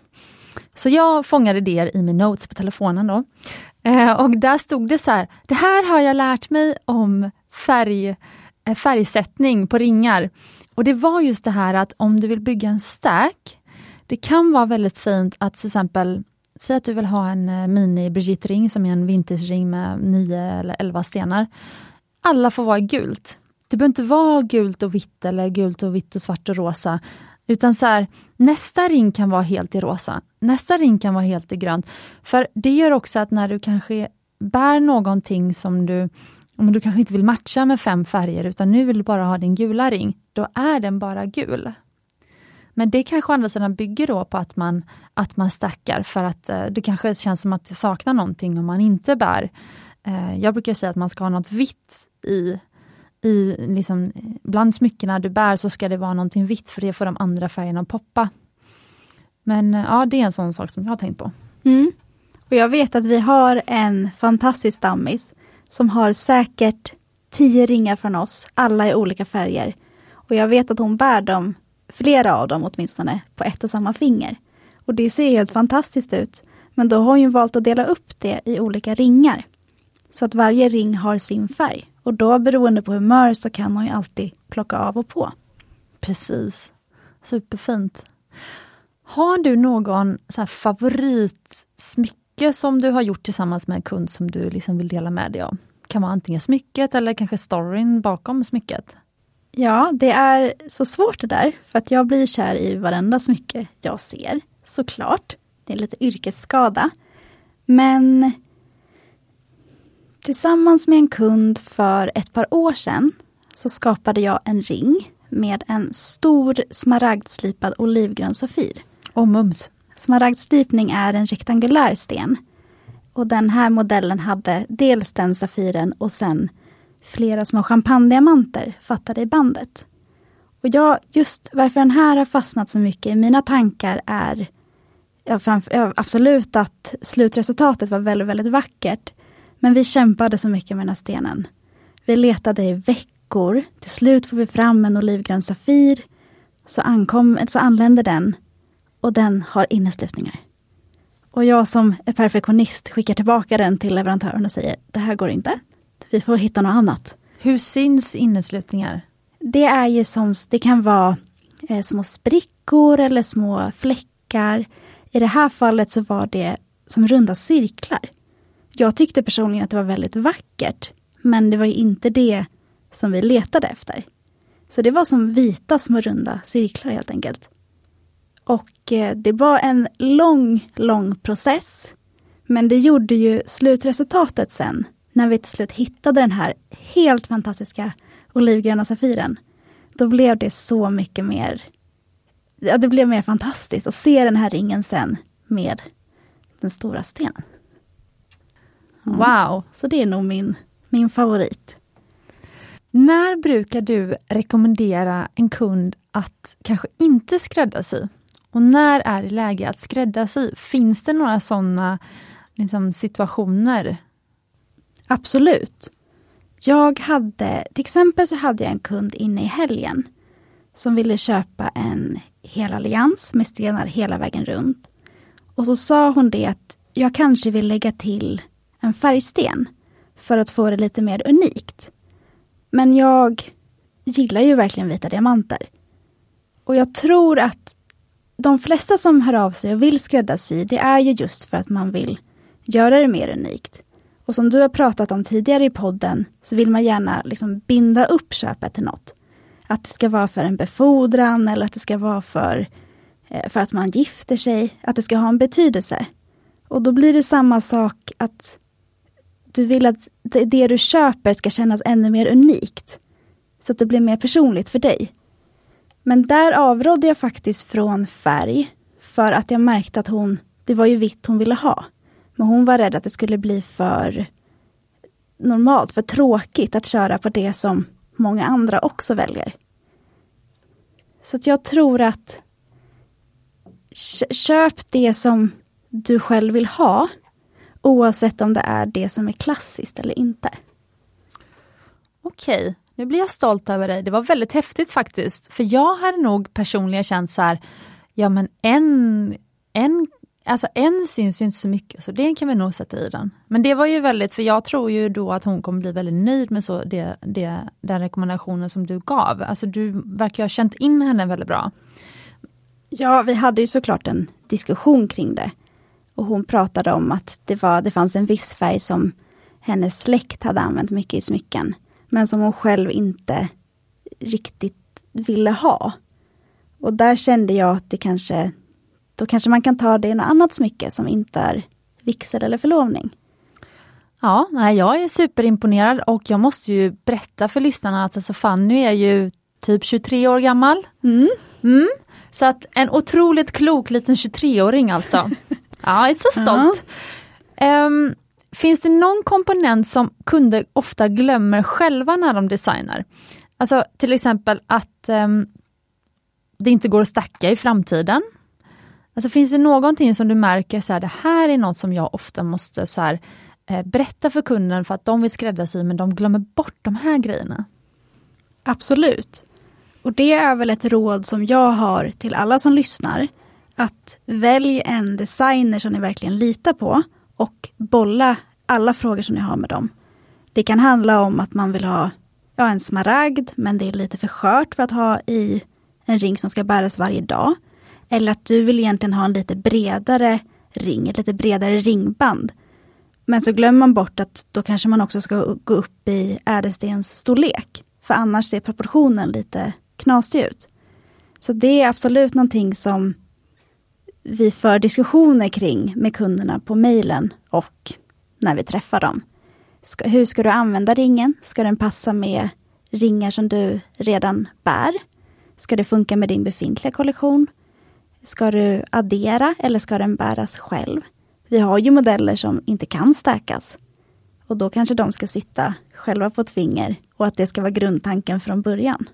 Så jag fångar idéer i min notes på telefonen då. Eh, och där stod det så här, det här har jag lärt mig om färg, eh, färgsättning på ringar. Och det var just det här att om du vill bygga en stack, det kan vara väldigt fint att till exempel Säg att du vill ha en eh, mini Brigitte-ring som är en vintage-ring med 9 eller 11 stenar. Alla får vara gult det behöver inte vara gult och vitt eller gult och vitt och svart och rosa. Utan så här, nästa ring kan vara helt i rosa, nästa ring kan vara helt i grönt. För det gör också att när du kanske bär någonting som du om du kanske inte vill matcha med fem färger utan nu vill du bara ha din gula ring, då är den bara gul. Men det kanske å andra sidan bygger då på att man, att man stackar för att eh, det kanske känns som att det saknar någonting om man inte bär. Eh, jag brukar säga att man ska ha något vitt i, i liksom, bland smyckena du bär så ska det vara någonting vitt för det får de andra färgerna att poppa. Men eh, ja, det är en sån sak som jag har tänkt på. Mm. Och Jag vet att vi har en fantastisk stammis som har säkert tio ringar från oss, alla i olika färger. Och jag vet att hon bär dem, flera av dem åtminstone, på ett och samma finger. Och det ser helt fantastiskt ut. Men då har hon valt att dela upp det i olika ringar. Så att varje ring har sin färg. Och då beroende på humör så kan hon ju alltid plocka av och på. Precis. Superfint. Har du någon så favoritsmycke som du har gjort tillsammans med en kund som du liksom vill dela med dig av? kan vara antingen smycket eller kanske storyn bakom smycket. Ja, det är så svårt det där, för att jag blir kär i varenda smycke jag ser, såklart. Det är lite yrkesskada. Men tillsammans med en kund för ett par år sedan så skapade jag en ring med en stor smaragdslipad olivgrön safir. Och mums! Smaragdslipning är en rektangulär sten och den här modellen hade dels den safiren och sen flera små champagnediamanter fattade i bandet. Och jag, just varför den här har fastnat så mycket i mina tankar är ja, framför, ja, absolut att slutresultatet var väldigt, väldigt vackert. Men vi kämpade så mycket med den här stenen. Vi letade i veckor. Till slut får vi fram en olivgrön safir. Så, ankom, så anlände den och den har inneslutningar. Och jag som är perfektionist skickar tillbaka den till leverantören och säger, det här går inte. Vi får hitta något annat. Hur syns inneslutningar? Det är ju som, det kan vara eh, små sprickor eller små fläckar. I det här fallet så var det som runda cirklar. Jag tyckte personligen att det var väldigt vackert, men det var inte det som vi letade efter. Så det var som vita små runda cirklar helt enkelt. Och eh, det var en lång, lång process. Men det gjorde ju slutresultatet sen, när vi till slut hittade den här helt fantastiska olivgröna safiren. Då blev det så mycket mer, ja det blev mer fantastiskt att se den här ringen sen med den stora stenen. Wow! Så det är nog min, min favorit. När brukar du rekommendera en kund att kanske inte skräddarsy? Och när är det läge att skräddarsy? Finns det några sådana liksom, situationer? Absolut. Jag hade, till exempel så hade jag en kund inne i helgen som ville köpa en hel allians med stenar hela vägen runt. Och så sa hon det att jag kanske vill lägga till en färgsten för att få det lite mer unikt. Men jag gillar ju verkligen vita diamanter. Och jag tror att de flesta som hör av sig och vill skräddarsy, det är ju just för att man vill göra det mer unikt. Och som du har pratat om tidigare i podden, så vill man gärna liksom binda upp köpet till något. Att det ska vara för en befordran eller att det ska vara för, eh, för att man gifter sig, att det ska ha en betydelse. Och då blir det samma sak att du vill att det du köper ska kännas ännu mer unikt. Så att det blir mer personligt för dig. Men där avrådde jag faktiskt från färg. För att jag märkte att hon, det var ju vitt hon ville ha. Men hon var rädd att det skulle bli för normalt, för tråkigt att köra på det som många andra också väljer. Så att jag tror att köp det som du själv vill ha. Oavsett om det är det som är klassiskt eller inte. Okej, nu blir jag stolt över dig. Det var väldigt häftigt faktiskt. För jag hade nog personligen känt så här, ja men en, en, alltså en syns ju inte så mycket, så det kan vi nog sätta i den. Men det var ju väldigt, för jag tror ju då att hon kommer bli väldigt nöjd med så det, det, den rekommendationen som du gav. Alltså du verkar ha känt in henne väldigt bra. Ja, vi hade ju såklart en diskussion kring det. Och hon pratade om att det, var, det fanns en viss färg som hennes släkt hade använt mycket i smycken men som hon själv inte riktigt ville ha. Och där kände jag att det kanske, då kanske man kan ta det i något annat smycke som inte är vigsel eller förlovning. Ja, nej, jag är superimponerad och jag måste ju berätta för lyssnarna att alltså Fanny är ju typ 23 år gammal. Mm. Mm. Så att en otroligt klok liten 23-åring alltså. ja, jag är så stolt. Um, finns det någon komponent som kunder ofta glömmer själva när de designar? Alltså till exempel att um, det inte går att stacka i framtiden. Alltså finns det någonting som du märker, så här, det här är något som jag ofta måste så här, eh, berätta för kunden för att de vill skräddarsy men de glömmer bort de här grejerna? Absolut. Och det är väl ett råd som jag har till alla som lyssnar. Att välj en designer som ni verkligen litar på och bolla alla frågor som ni har med dem. Det kan handla om att man vill ha ja, en smaragd, men det är lite för skört för att ha i en ring som ska bäras varje dag. Eller att du vill egentligen ha en lite bredare ring, ett lite bredare ringband. Men så glömmer man bort att då kanske man också ska gå upp i ädelstensstorlek. För annars ser proportionen lite knasig ut. Så det är absolut någonting som vi för diskussioner kring med kunderna på mejlen och när vi träffar dem. Ska, hur ska du använda ringen? Ska den passa med ringar som du redan bär? Ska det funka med din befintliga kollektion? Ska du addera eller ska den bäras själv? Vi har ju modeller som inte kan stärkas. Och då kanske de ska sitta själva på ett finger och att det ska vara grundtanken från början.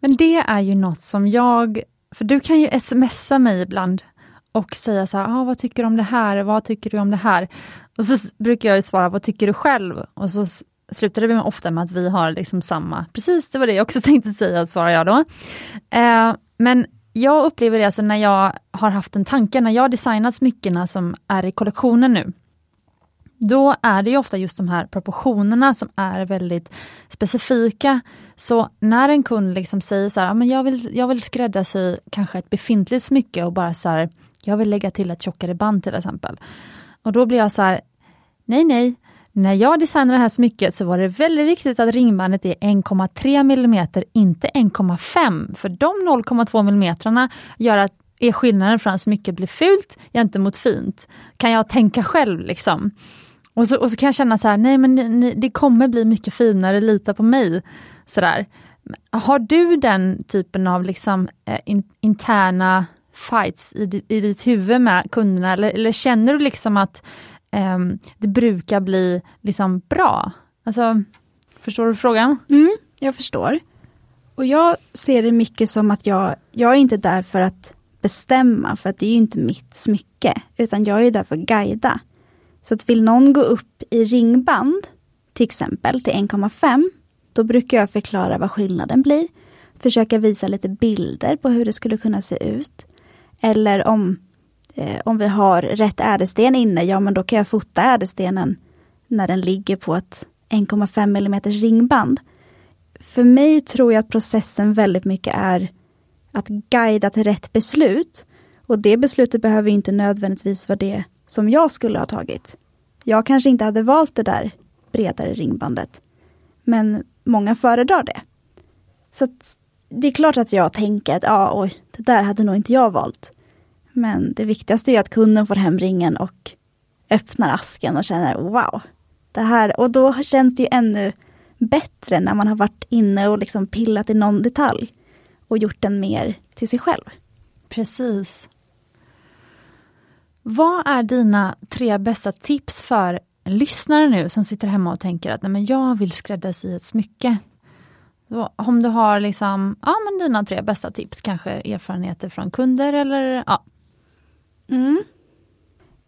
Men det är ju något som jag, för du kan ju smsa mig ibland och säga så här, ah, vad tycker du om det här, vad tycker du om det här? Och så brukar jag svara, vad tycker du själv? Och så slutar det ofta med att vi har liksom samma, precis det var det jag också tänkte säga, svarar jag då. Eh, men jag upplever det alltså när jag har haft en tanke, när jag har designat smyckena som är i kollektionen nu, då är det ju ofta just de här proportionerna som är väldigt specifika. Så när en kund liksom säger så här, men jag vill, jag vill skräddarsy kanske ett befintligt smycke och bara så här, jag vill lägga till ett tjockare band till exempel. Och då blir jag så här, nej nej, när jag designade det här smycket så var det väldigt viktigt att ringbandet är 1,3 mm, inte 1,5. För de 0,2 mm gör att är skillnaden från att smycket blir fult gentemot fint. Kan jag tänka själv liksom. Och så, och så kan jag känna så här, nej men ni, det kommer bli mycket finare, lita på mig. Sådär. Har du den typen av liksom, eh, in, interna fights i, i ditt huvud med kunderna eller, eller känner du liksom att eh, det brukar bli liksom bra? Alltså, förstår du frågan? Mm, jag förstår. Och jag ser det mycket som att jag, jag är inte där för att bestämma, för att det är inte mitt smycke, utan jag är där för att guida. Så att vill någon gå upp i ringband, till exempel till 1,5, då brukar jag förklara vad skillnaden blir. Försöka visa lite bilder på hur det skulle kunna se ut. Eller om, eh, om vi har rätt ädelsten inne, ja men då kan jag fota ädelstenen när den ligger på ett 1,5 mm ringband. För mig tror jag att processen väldigt mycket är att guida till rätt beslut. Och det beslutet behöver inte nödvändigtvis vara det som jag skulle ha tagit. Jag kanske inte hade valt det där bredare ringbandet. Men många föredrar det. Så det är klart att jag tänker att ja, oj, det där hade nog inte jag valt. Men det viktigaste är att kunden får hem ringen och öppnar asken och känner wow. Det här, och då känns det ju ännu bättre när man har varit inne och liksom pillat i någon detalj och gjort den mer till sig själv. Precis. Vad är dina tre bästa tips för lyssnare nu som sitter hemma och tänker att Nej, men jag vill skräddarsy ett smycke? Om du har liksom, ja, men dina tre bästa tips, kanske erfarenheter från kunder eller ja. Mm.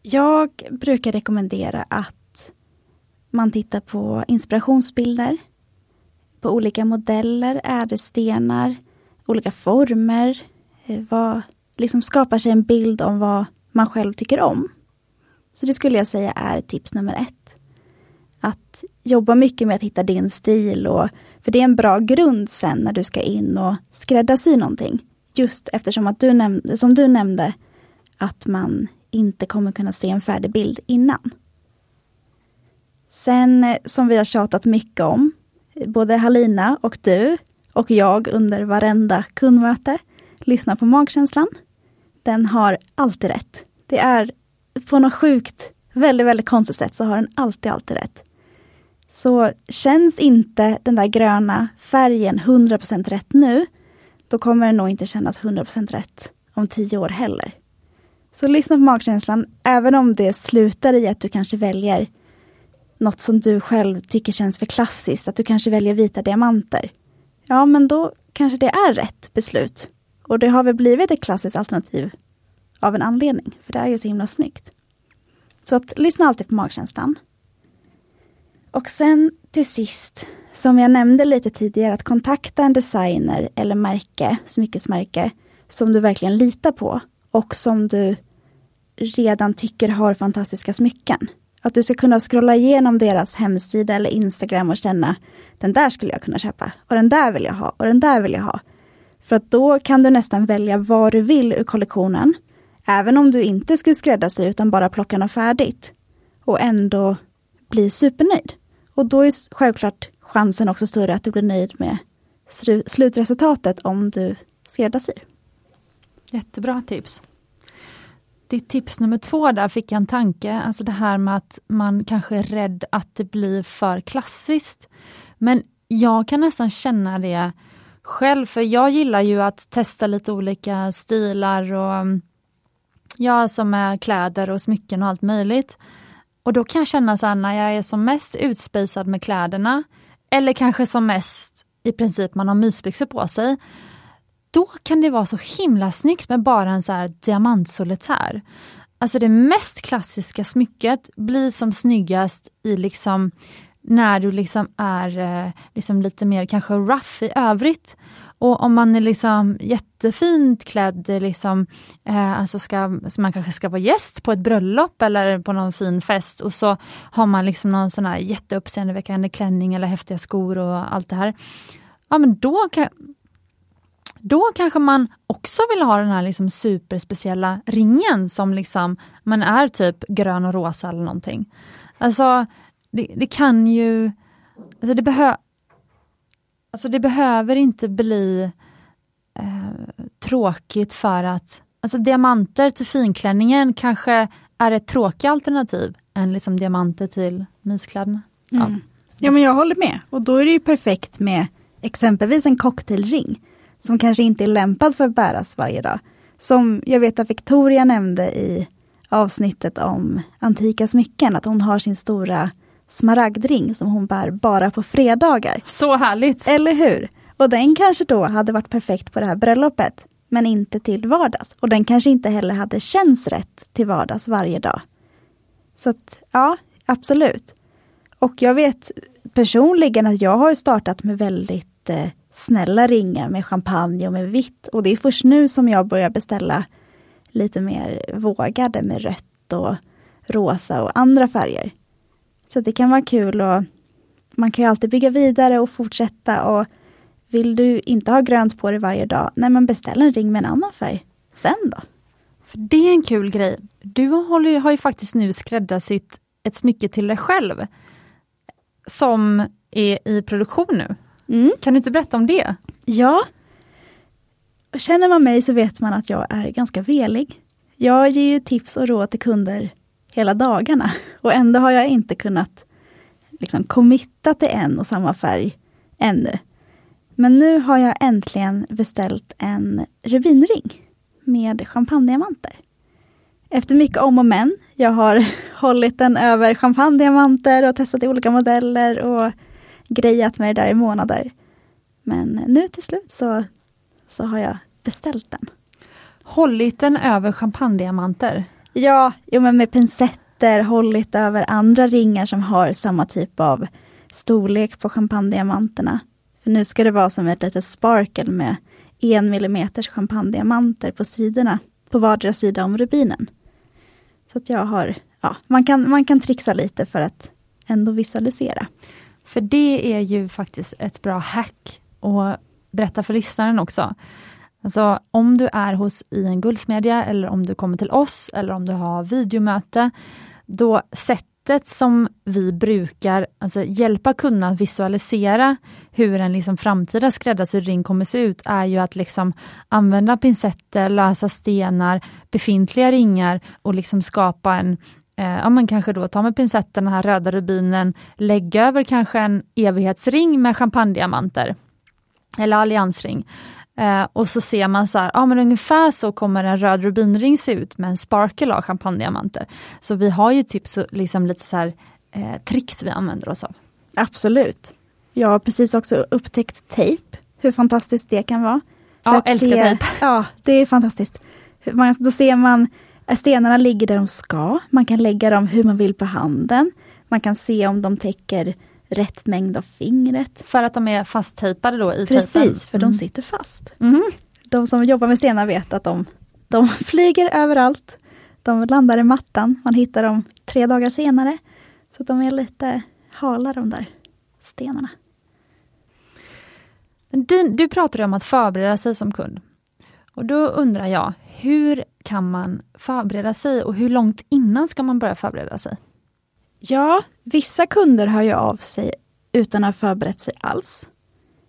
Jag brukar rekommendera att man tittar på inspirationsbilder på olika modeller, ädelstenar, olika former. Eh, vad, liksom skapar sig en bild om vad man själv tycker om. Så det skulle jag säga är tips nummer ett. Att jobba mycket med att hitta din stil, och, för det är en bra grund sen när du ska in och skräddarsy någonting. Just eftersom att du nämnde, som du nämnde, att man inte kommer kunna se en färdig bild innan. Sen eh, som vi har tjatat mycket om, både Halina och du och jag under varenda kundmöte lyssna på magkänslan. Den har alltid rätt. Det är på något sjukt, väldigt, väldigt konstigt sätt så har den alltid, alltid rätt. Så känns inte den där gröna färgen 100% rätt nu, då kommer den nog inte kännas 100% rätt om tio år heller. Så lyssna på magkänslan, även om det slutar i att du kanske väljer något som du själv tycker känns för klassiskt, att du kanske väljer vita diamanter. Ja, men då kanske det är rätt beslut. Och det har väl blivit ett klassiskt alternativ av en anledning, för det är ju så himla snyggt. Så att lyssna alltid på magkänslan. Och sen till sist, som jag nämnde lite tidigare, att kontakta en designer eller märke, smyckesmärke, som du verkligen litar på och som du redan tycker har fantastiska smycken. Att du ska kunna scrolla igenom deras hemsida eller Instagram och känna den där skulle jag kunna köpa och den där vill jag ha och den där vill jag ha. För att då kan du nästan välja vad du vill ur kollektionen. Även om du inte skulle skräddarsy utan bara plocka något färdigt. Och ändå bli supernöjd. Och då är självklart chansen också större att du blir nöjd med slutresultatet om du skräddarsyr. Jättebra tips. Ditt tips nummer två där fick jag en tanke, alltså det här med att man kanske är rädd att det blir för klassiskt. Men jag kan nästan känna det själv, för jag gillar ju att testa lite olika stilar och mm, ja, som med kläder och smycken och allt möjligt. Och då kan jag känna så här, när jag är som mest utspisad med kläderna, eller kanske som mest i princip man har mysbyxor på sig, då kan det vara så himla snyggt med bara en så här diamantsolitär. Alltså det mest klassiska smycket blir som snyggast i liksom när du liksom är eh, liksom lite mer kanske rough i övrigt. Och om man är liksom jättefint klädd, liksom, eh, alltså ska, så man kanske ska vara gäst på ett bröllop eller på någon fin fest och så har man liksom någon sån här jätteuppseendeväckande klänning eller häftiga skor och allt det här. Ja men då kan, då kanske man också vill ha den här liksom superspeciella ringen som liksom man är typ grön och rosa eller någonting. Alltså det, det kan ju, alltså det, behö, alltså det behöver inte bli eh, tråkigt för att, alltså diamanter till finklänningen kanske är ett tråkigt alternativ än liksom diamanter till myskläderna. Ja. Mm. ja men jag håller med och då är det ju perfekt med exempelvis en cocktailring som kanske inte är lämpad för att bäras varje dag. Som jag vet att Victoria nämnde i avsnittet om antika smycken, att hon har sin stora smaragdring som hon bär bara på fredagar. Så härligt! Eller hur? Och den kanske då hade varit perfekt på det här bröllopet, men inte till vardags. Och den kanske inte heller hade känts rätt till vardags varje dag. Så att, ja, absolut. Och jag vet personligen att jag har startat med väldigt eh, snälla ringar med champagne och med vitt. Och det är först nu som jag börjar beställa lite mer vågade med rött och rosa och andra färger. Så det kan vara kul och man kan ju alltid bygga vidare och fortsätta och vill du inte ha grönt på dig varje dag, nej men beställ en ring med en annan färg sen då. För Det är en kul grej. Du håller, har ju faktiskt nu skräddarsytt ett smycke till dig själv som är i produktion nu. Mm. Kan du inte berätta om det? Ja. Känner man mig så vet man att jag är ganska velig. Jag ger ju tips och råd till kunder hela dagarna och ändå har jag inte kunnat liksom committa till en och samma färg ännu. Men nu har jag äntligen beställt en rubinring med champagnediamanter. Efter mycket om och men. Jag har hållit den över champagnediamanter och testat i olika modeller och grejat med det där i månader. Men nu till slut så, så har jag beställt den. Hållit den över champagnediamanter? Ja, jo, men med pincetter, hållit över andra ringar som har samma typ av storlek på champagnediamanterna. För nu ska det vara som ett litet sparkle med en millimeters champagnediamanter på sidorna, på vardera sida om rubinen. Så att jag har, ja, man kan, man kan trixa lite för att ändå visualisera. För det är ju faktiskt ett bra hack och berätta för lyssnaren också. Alltså om du är hos i en guldsmedja eller om du kommer till oss eller om du har videomöte, då sättet som vi brukar alltså, hjälpa kunderna att visualisera hur en liksom, framtida skräddarsydd ring kommer se ut, är ju att liksom, använda pincetter, lösa stenar, befintliga ringar och liksom skapa en eh, ja men kanske då ta med pincetten, den här röda rubinen, lägga över kanske en evighetsring med champagnediamanter. Eller alliansring. Eh, och så ser man så här, ja men ungefär så kommer en röd rubinring se ut med en sparkle av champagnediamanter. Så vi har ju tips och liksom lite så här, eh, tricks vi använder oss av. Absolut. Jag har precis också upptäckt tejp, hur fantastiskt det kan vara. För ja, älskar se, tejp. Ja, det är fantastiskt. Man, då ser man att stenarna ligger där de ska. Man kan lägga dem hur man vill på handen. Man kan se om de täcker rätt mängd av fingret. För att de är fasttejpade då i Precis, tejpen? för mm. de sitter fast. Mm. De som jobbar med stenar vet att de, de flyger överallt. De landar i mattan, man hittar dem tre dagar senare. Så de är lite hala de där stenarna. Din, du pratade om att förbereda sig som kund. Och då undrar jag, hur kan man förbereda sig och hur långt innan ska man börja förbereda sig? Ja, vissa kunder hör ju av sig utan att ha förberett sig alls.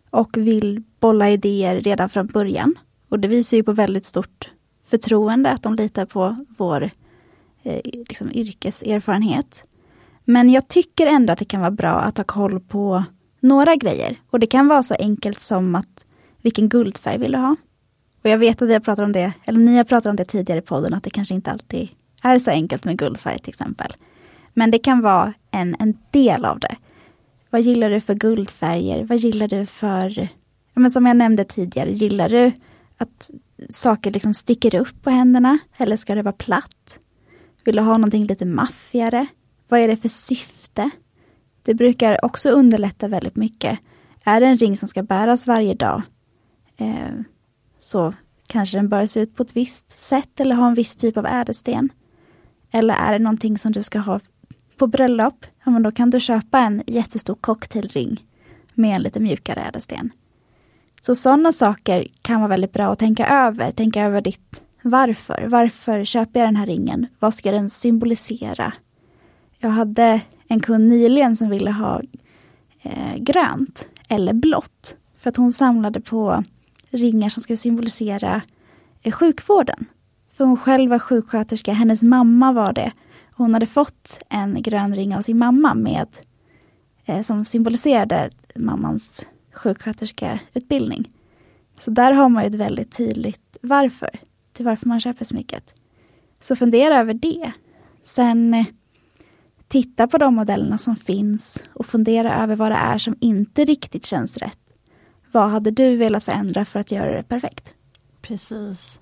Och vill bolla idéer redan från början. Och det visar ju på väldigt stort förtroende att de litar på vår eh, liksom yrkeserfarenhet. Men jag tycker ändå att det kan vara bra att ha koll på några grejer. Och det kan vara så enkelt som att vilken guldfärg vill du ha? Och jag vet att vi har pratat om det, eller ni har pratat om det tidigare i podden, att det kanske inte alltid är så enkelt med guldfärg till exempel. Men det kan vara en, en del av det. Vad gillar du för guldfärger? Vad gillar du för, men som jag nämnde tidigare, gillar du att saker liksom sticker upp på händerna? Eller ska det vara platt? Vill du ha någonting lite maffigare? Vad är det för syfte? Det brukar också underlätta väldigt mycket. Är det en ring som ska bäras varje dag, eh, så kanske den bör se ut på ett visst sätt eller ha en viss typ av ädelsten. Eller är det någonting som du ska ha på bröllop, ja, men då kan du köpa en jättestor cocktailring med en lite mjukare ädelsten. Så sådana saker kan vara väldigt bra att tänka över. Tänka över ditt varför. Varför köper jag den här ringen? Vad ska den symbolisera? Jag hade en kund nyligen som ville ha eh, grönt eller blått. För att hon samlade på ringar som ska symbolisera eh, sjukvården. För hon själv var sjuksköterska, hennes mamma var det. Hon hade fått en grön ring av sin mamma med eh, som symboliserade mammans sjuksköterskeutbildning. Så där har man ett väldigt tydligt varför, till varför man köper smycket. Så fundera över det. Sen eh, titta på de modellerna som finns och fundera över vad det är som inte riktigt känns rätt. Vad hade du velat förändra för att göra det perfekt? Precis.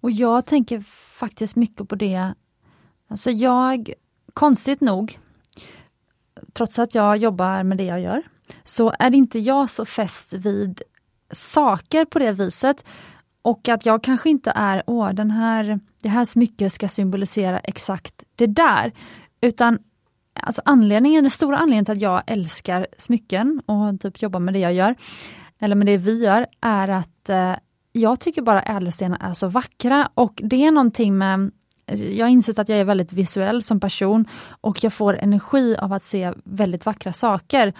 Och jag tänker faktiskt mycket på det Alltså jag, konstigt nog, trots att jag jobbar med det jag gör, så är inte jag så fäst vid saker på det viset. Och att jag kanske inte är, åh, den här, det här smycket ska symbolisera exakt det där. Utan alltså anledningen, den stora anledningen till att jag älskar smycken och typ jobbar med det jag gör, eller med det vi gör, är att eh, jag tycker bara ädelstenar är så vackra och det är någonting med Alltså, jag har insett att jag är väldigt visuell som person och jag får energi av att se väldigt vackra saker.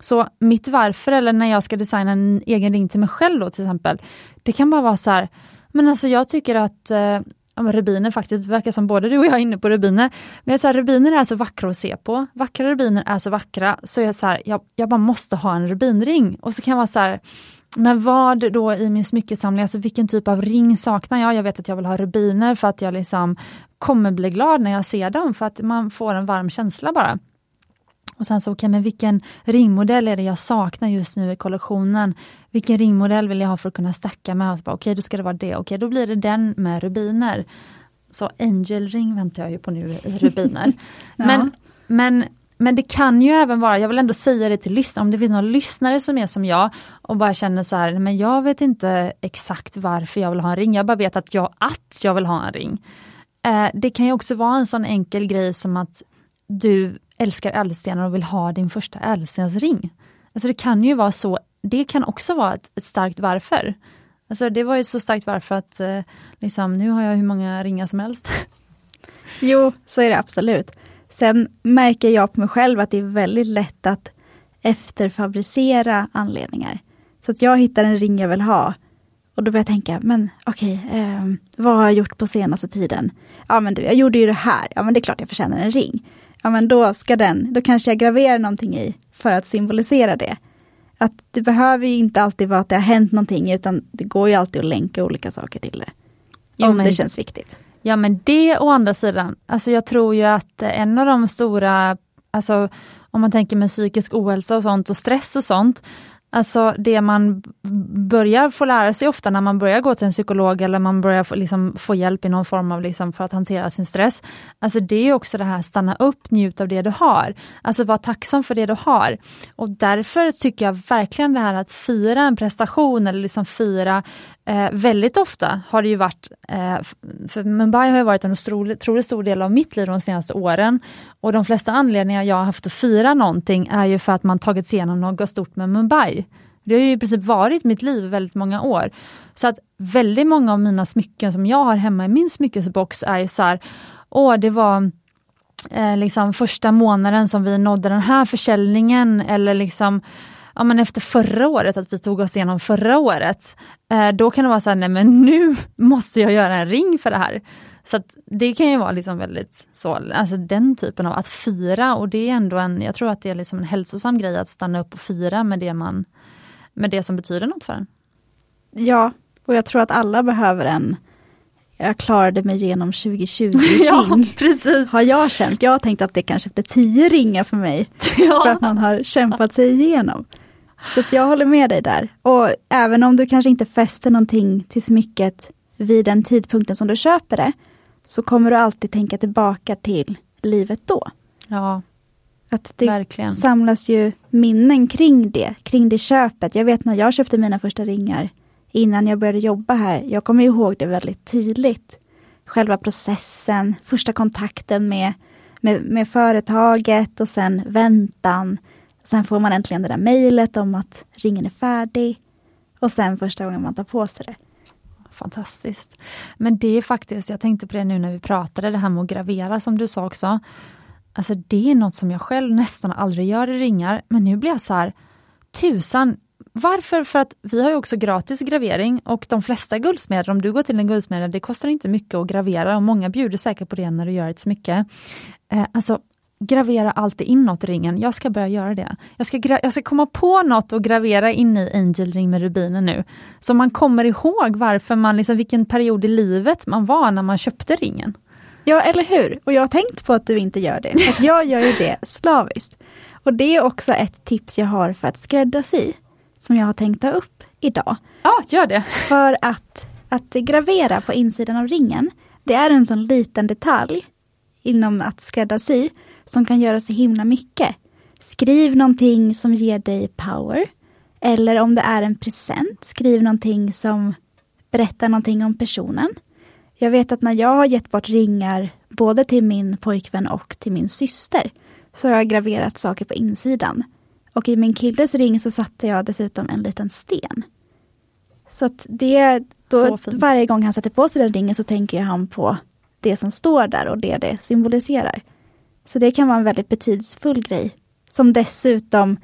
Så mitt varför, eller när jag ska designa en egen ring till mig själv då till exempel, det kan bara vara så här, men alltså jag tycker att eh, rubiner faktiskt, det verkar som både du och jag är inne på rubiner. Men jag så här, rubiner är så vackra att se på. Vackra rubiner är så vackra, så jag, så här, jag, jag bara måste ha en rubinring. Och så kan jag vara så här, men vad då i min smyckesamling, alltså vilken typ av ring saknar jag? Jag vet att jag vill ha rubiner för att jag liksom kommer bli glad när jag ser dem, för att man får en varm känsla bara. Och sen så, okej, okay, men vilken ringmodell är det jag saknar just nu i kollektionen? Vilken ringmodell vill jag ha för att kunna stacka med? Okej, okay, då ska det vara det. Okej, okay, då blir det den med rubiner. Så Angel ring väntar jag ju på nu rubiner. ja. men, men men det kan ju även vara, jag vill ändå säga det till lyssnare, om det finns någon lyssnare som är som jag och bara känner så här, men jag vet inte exakt varför jag vill ha en ring, jag bara vet att jag, att jag vill ha en ring. Eh, det kan ju också vara en sån enkel grej som att du älskar ädelstenar och vill ha din första ädelstensring. Alltså det kan ju vara så, det kan också vara ett, ett starkt varför. Alltså det var ju så starkt varför att eh, liksom, nu har jag hur många ringar som helst. Jo, så är det absolut. Sen märker jag på mig själv att det är väldigt lätt att efterfabricera anledningar. Så att jag hittar en ring jag vill ha och då börjar jag tänka, men okej, okay, eh, vad har jag gjort på senaste tiden? Ja men du, jag gjorde ju det här, ja men det är klart jag förtjänar en ring. Ja men då ska den, då kanske jag graverar någonting i för att symbolisera det. Att det behöver ju inte alltid vara att det har hänt någonting, utan det går ju alltid att länka olika saker till det. Jo, om men, det känns viktigt. Ja men det å andra sidan, alltså jag tror ju att en av de stora, alltså om man tänker med psykisk ohälsa och sånt och stress och sånt, Alltså det man börjar få lära sig ofta när man börjar gå till en psykolog eller man börjar få, liksom, få hjälp i någon form av liksom, för att hantera sin stress. Alltså det är också det här stanna upp, njut av det du har. Alltså var tacksam för det du har. Och därför tycker jag verkligen det här att fira en prestation eller liksom fira Eh, väldigt ofta har det ju varit, eh, för Mumbai har ju varit en otroligt stor del av mitt liv de senaste åren. Och de flesta anledningar jag har haft att fira någonting är ju för att man tagit sig igenom något stort med Mumbai. Det har ju i princip varit mitt liv väldigt många år. Så att väldigt många av mina smycken som jag har hemma i min smyckesbox är ju så här, åh det var eh, liksom första månaden som vi nådde den här försäljningen eller liksom ja, men efter förra året, att vi tog oss igenom förra året, eh, då kan det vara så här, nej men nu måste jag göra en ring för det här. Så det kan ju vara liksom väldigt så, alltså den typen av att fira och det är ändå en, jag tror att det är liksom en hälsosam grej att stanna upp och fira med det man, med det som betyder något för en. Ja, och jag tror att alla behöver en jag klarade mig igenom 2020 ja, ring. Precis. Har jag känt. Jag har tänkt att det kanske blir tio ringar för mig. Ja. För att man har kämpat sig igenom. Så jag håller med dig där. Och även om du kanske inte fäster någonting till smycket vid den tidpunkten som du köper det, så kommer du alltid tänka tillbaka till livet då. Ja, att det verkligen. samlas ju minnen kring det, kring det köpet. Jag vet när jag köpte mina första ringar, innan jag började jobba här, jag kommer ihåg det väldigt tydligt. Själva processen, första kontakten med, med, med företaget och sen väntan Sen får man äntligen det där mejlet om att ringen är färdig. Och sen första gången man tar på sig det. Fantastiskt. Men det är faktiskt, jag tänkte på det nu när vi pratade, det här med att gravera som du sa också. Alltså det är något som jag själv nästan aldrig gör i ringar, men nu blir jag så här, tusan, varför? För att vi har ju också gratis gravering och de flesta guldsmeder, om du går till en guldsmed, det kostar inte mycket att gravera och många bjuder säkert på det när du gör ett smycke. Eh, alltså gravera alltid inåt ringen. Jag ska börja göra det. Jag ska, jag ska komma på något och gravera in i Angel Ring med rubiner nu. Så man kommer ihåg varför man, liksom, vilken period i livet man var när man köpte ringen. Ja, eller hur? Och jag har tänkt på att du inte gör det. Att jag gör ju det slaviskt. Och det är också ett tips jag har för att skräddarsy. Som jag har tänkt ta upp idag. Ja, gör det. För att, att gravera på insidan av ringen, det är en sån liten detalj inom att skräddarsy som kan göra så himla mycket. Skriv någonting som ger dig power. Eller om det är en present, skriv någonting som berättar någonting om personen. Jag vet att när jag har gett bort ringar både till min pojkvän och till min syster så har jag graverat saker på insidan. Och i min killes ring så satte jag dessutom en liten sten. Så att det, då, varje gång han sätter på sig den ringen så tänker han på det som står där och det det symboliserar. Så det kan vara en väldigt betydelsefull grej. Som dessutom,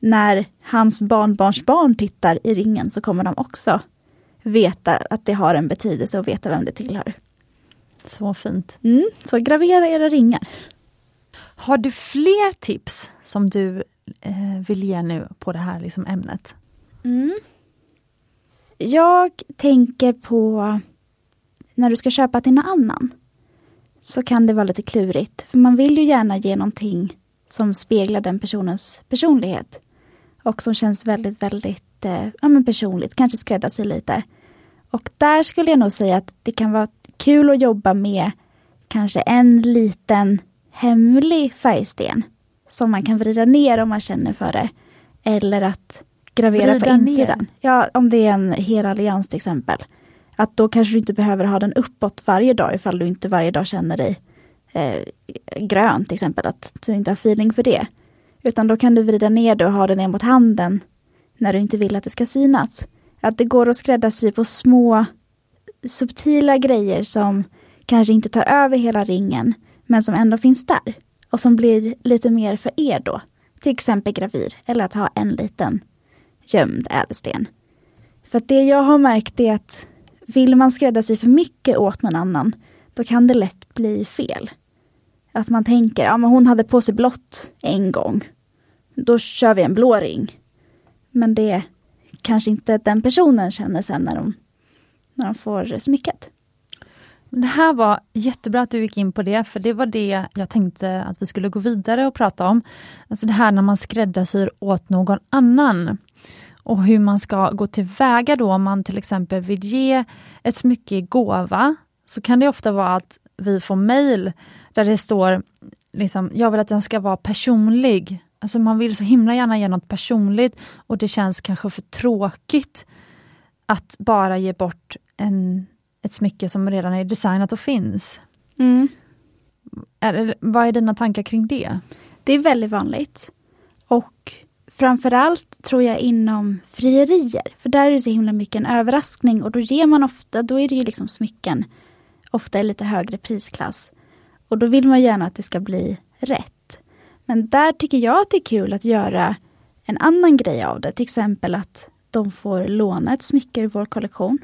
när hans barnbarnsbarn tittar i ringen så kommer de också veta att det har en betydelse och veta vem det tillhör. Så fint. Mm, så gravera era ringar. Har du fler tips som du eh, vill ge nu på det här liksom, ämnet? Mm. Jag tänker på när du ska köpa till någon annan så kan det vara lite klurigt. För man vill ju gärna ge någonting som speglar den personens personlighet. Och som känns väldigt, väldigt eh, ja, men personligt, kanske skräddarsy lite. Och där skulle jag nog säga att det kan vara kul att jobba med kanske en liten hemlig färgsten. Som man kan vrida ner om man känner för det. Eller att gravera vrida på insidan. Ner. Ja, om det är en hel allians till exempel. Att då kanske du inte behöver ha den uppåt varje dag ifall du inte varje dag känner dig eh, grön till exempel, att du inte har feeling för det. Utan då kan du vrida ner det och ha det ner mot handen när du inte vill att det ska synas. Att det går att skräddarsy på små subtila grejer som kanske inte tar över hela ringen, men som ändå finns där. och som blir lite mer för er då. Till exempel gravyr eller att ha en liten gömd ädelsten. För det jag har märkt är att vill man skräddarsy för mycket åt någon annan, då kan det lätt bli fel. Att man tänker, ja men hon hade på sig blått en gång. Då kör vi en blå ring. Men det kanske inte den personen känner sen när de, när de får smycket. Det här var jättebra att du gick in på det, för det var det jag tänkte att vi skulle gå vidare och prata om. Alltså det här när man skräddarsyr åt någon annan. Och hur man ska gå tillväga då om man till exempel vill ge ett smycke i gåva. Så kan det ofta vara att vi får mejl där det står liksom, jag vill att den ska vara personlig. Alltså man vill så himla gärna ge något personligt och det känns kanske för tråkigt att bara ge bort en, ett smycke som redan är designat och finns. Mm. Är, vad är dina tankar kring det? Det är väldigt vanligt. Och framförallt tror jag inom frierier, för där är det så himla mycket en överraskning och då ger man ofta, då är det ju liksom smycken, ofta i lite högre prisklass. Och då vill man gärna att det ska bli rätt. Men där tycker jag att det är kul att göra en annan grej av det, till exempel att de får låna ett smycke ur vår kollektion.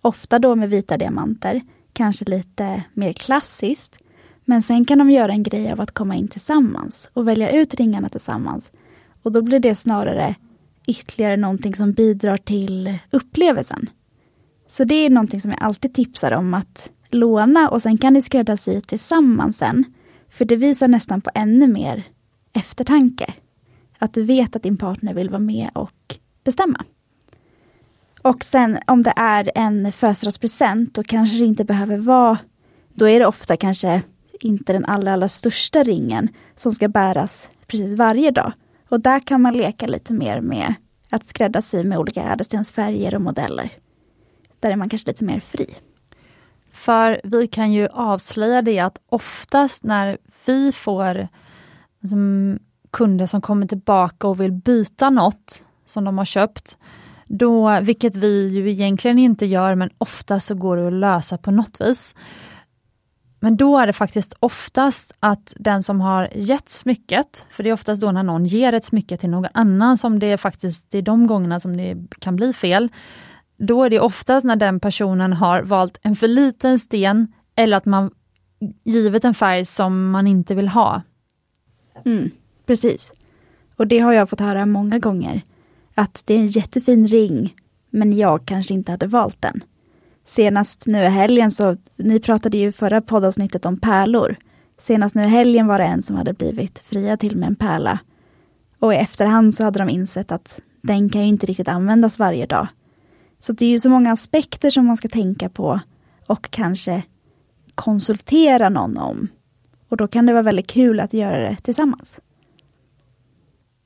Ofta då med vita diamanter, kanske lite mer klassiskt. Men sen kan de göra en grej av att komma in tillsammans och välja ut ringarna tillsammans. Och då blir det snarare ytterligare någonting som bidrar till upplevelsen. Så det är någonting som jag alltid tipsar om att låna och sen kan ni skräddarsy tillsammans sen. För det visar nästan på ännu mer eftertanke. Att du vet att din partner vill vara med och bestämma. Och sen om det är en födelsedagspresent, då kanske det inte behöver vara, då är det ofta kanske inte den allra, allra största ringen som ska bäras precis varje dag. Och där kan man leka lite mer med att skräddarsy med olika ädelstensfärger och modeller. Där är man kanske lite mer fri. För vi kan ju avslöja det att oftast när vi får liksom, kunder som kommer tillbaka och vill byta något som de har köpt, då, vilket vi ju egentligen inte gör, men ofta så går det att lösa på något vis. Men då är det faktiskt oftast att den som har gett smycket, för det är oftast då när någon ger ett smycke till någon annan som det är faktiskt, det är de gångerna som det kan bli fel. Då är det oftast när den personen har valt en för liten sten eller att man givit en färg som man inte vill ha. Mm, precis. Och det har jag fått höra många gånger. Att det är en jättefin ring, men jag kanske inte hade valt den. Senast nu i helgen så, ni pratade ju förra poddavsnittet om pärlor. Senast nu i helgen var det en som hade blivit fria till med en pärla. Och i efterhand så hade de insett att den kan ju inte riktigt användas varje dag. Så det är ju så många aspekter som man ska tänka på och kanske konsultera någon om. Och då kan det vara väldigt kul att göra det tillsammans.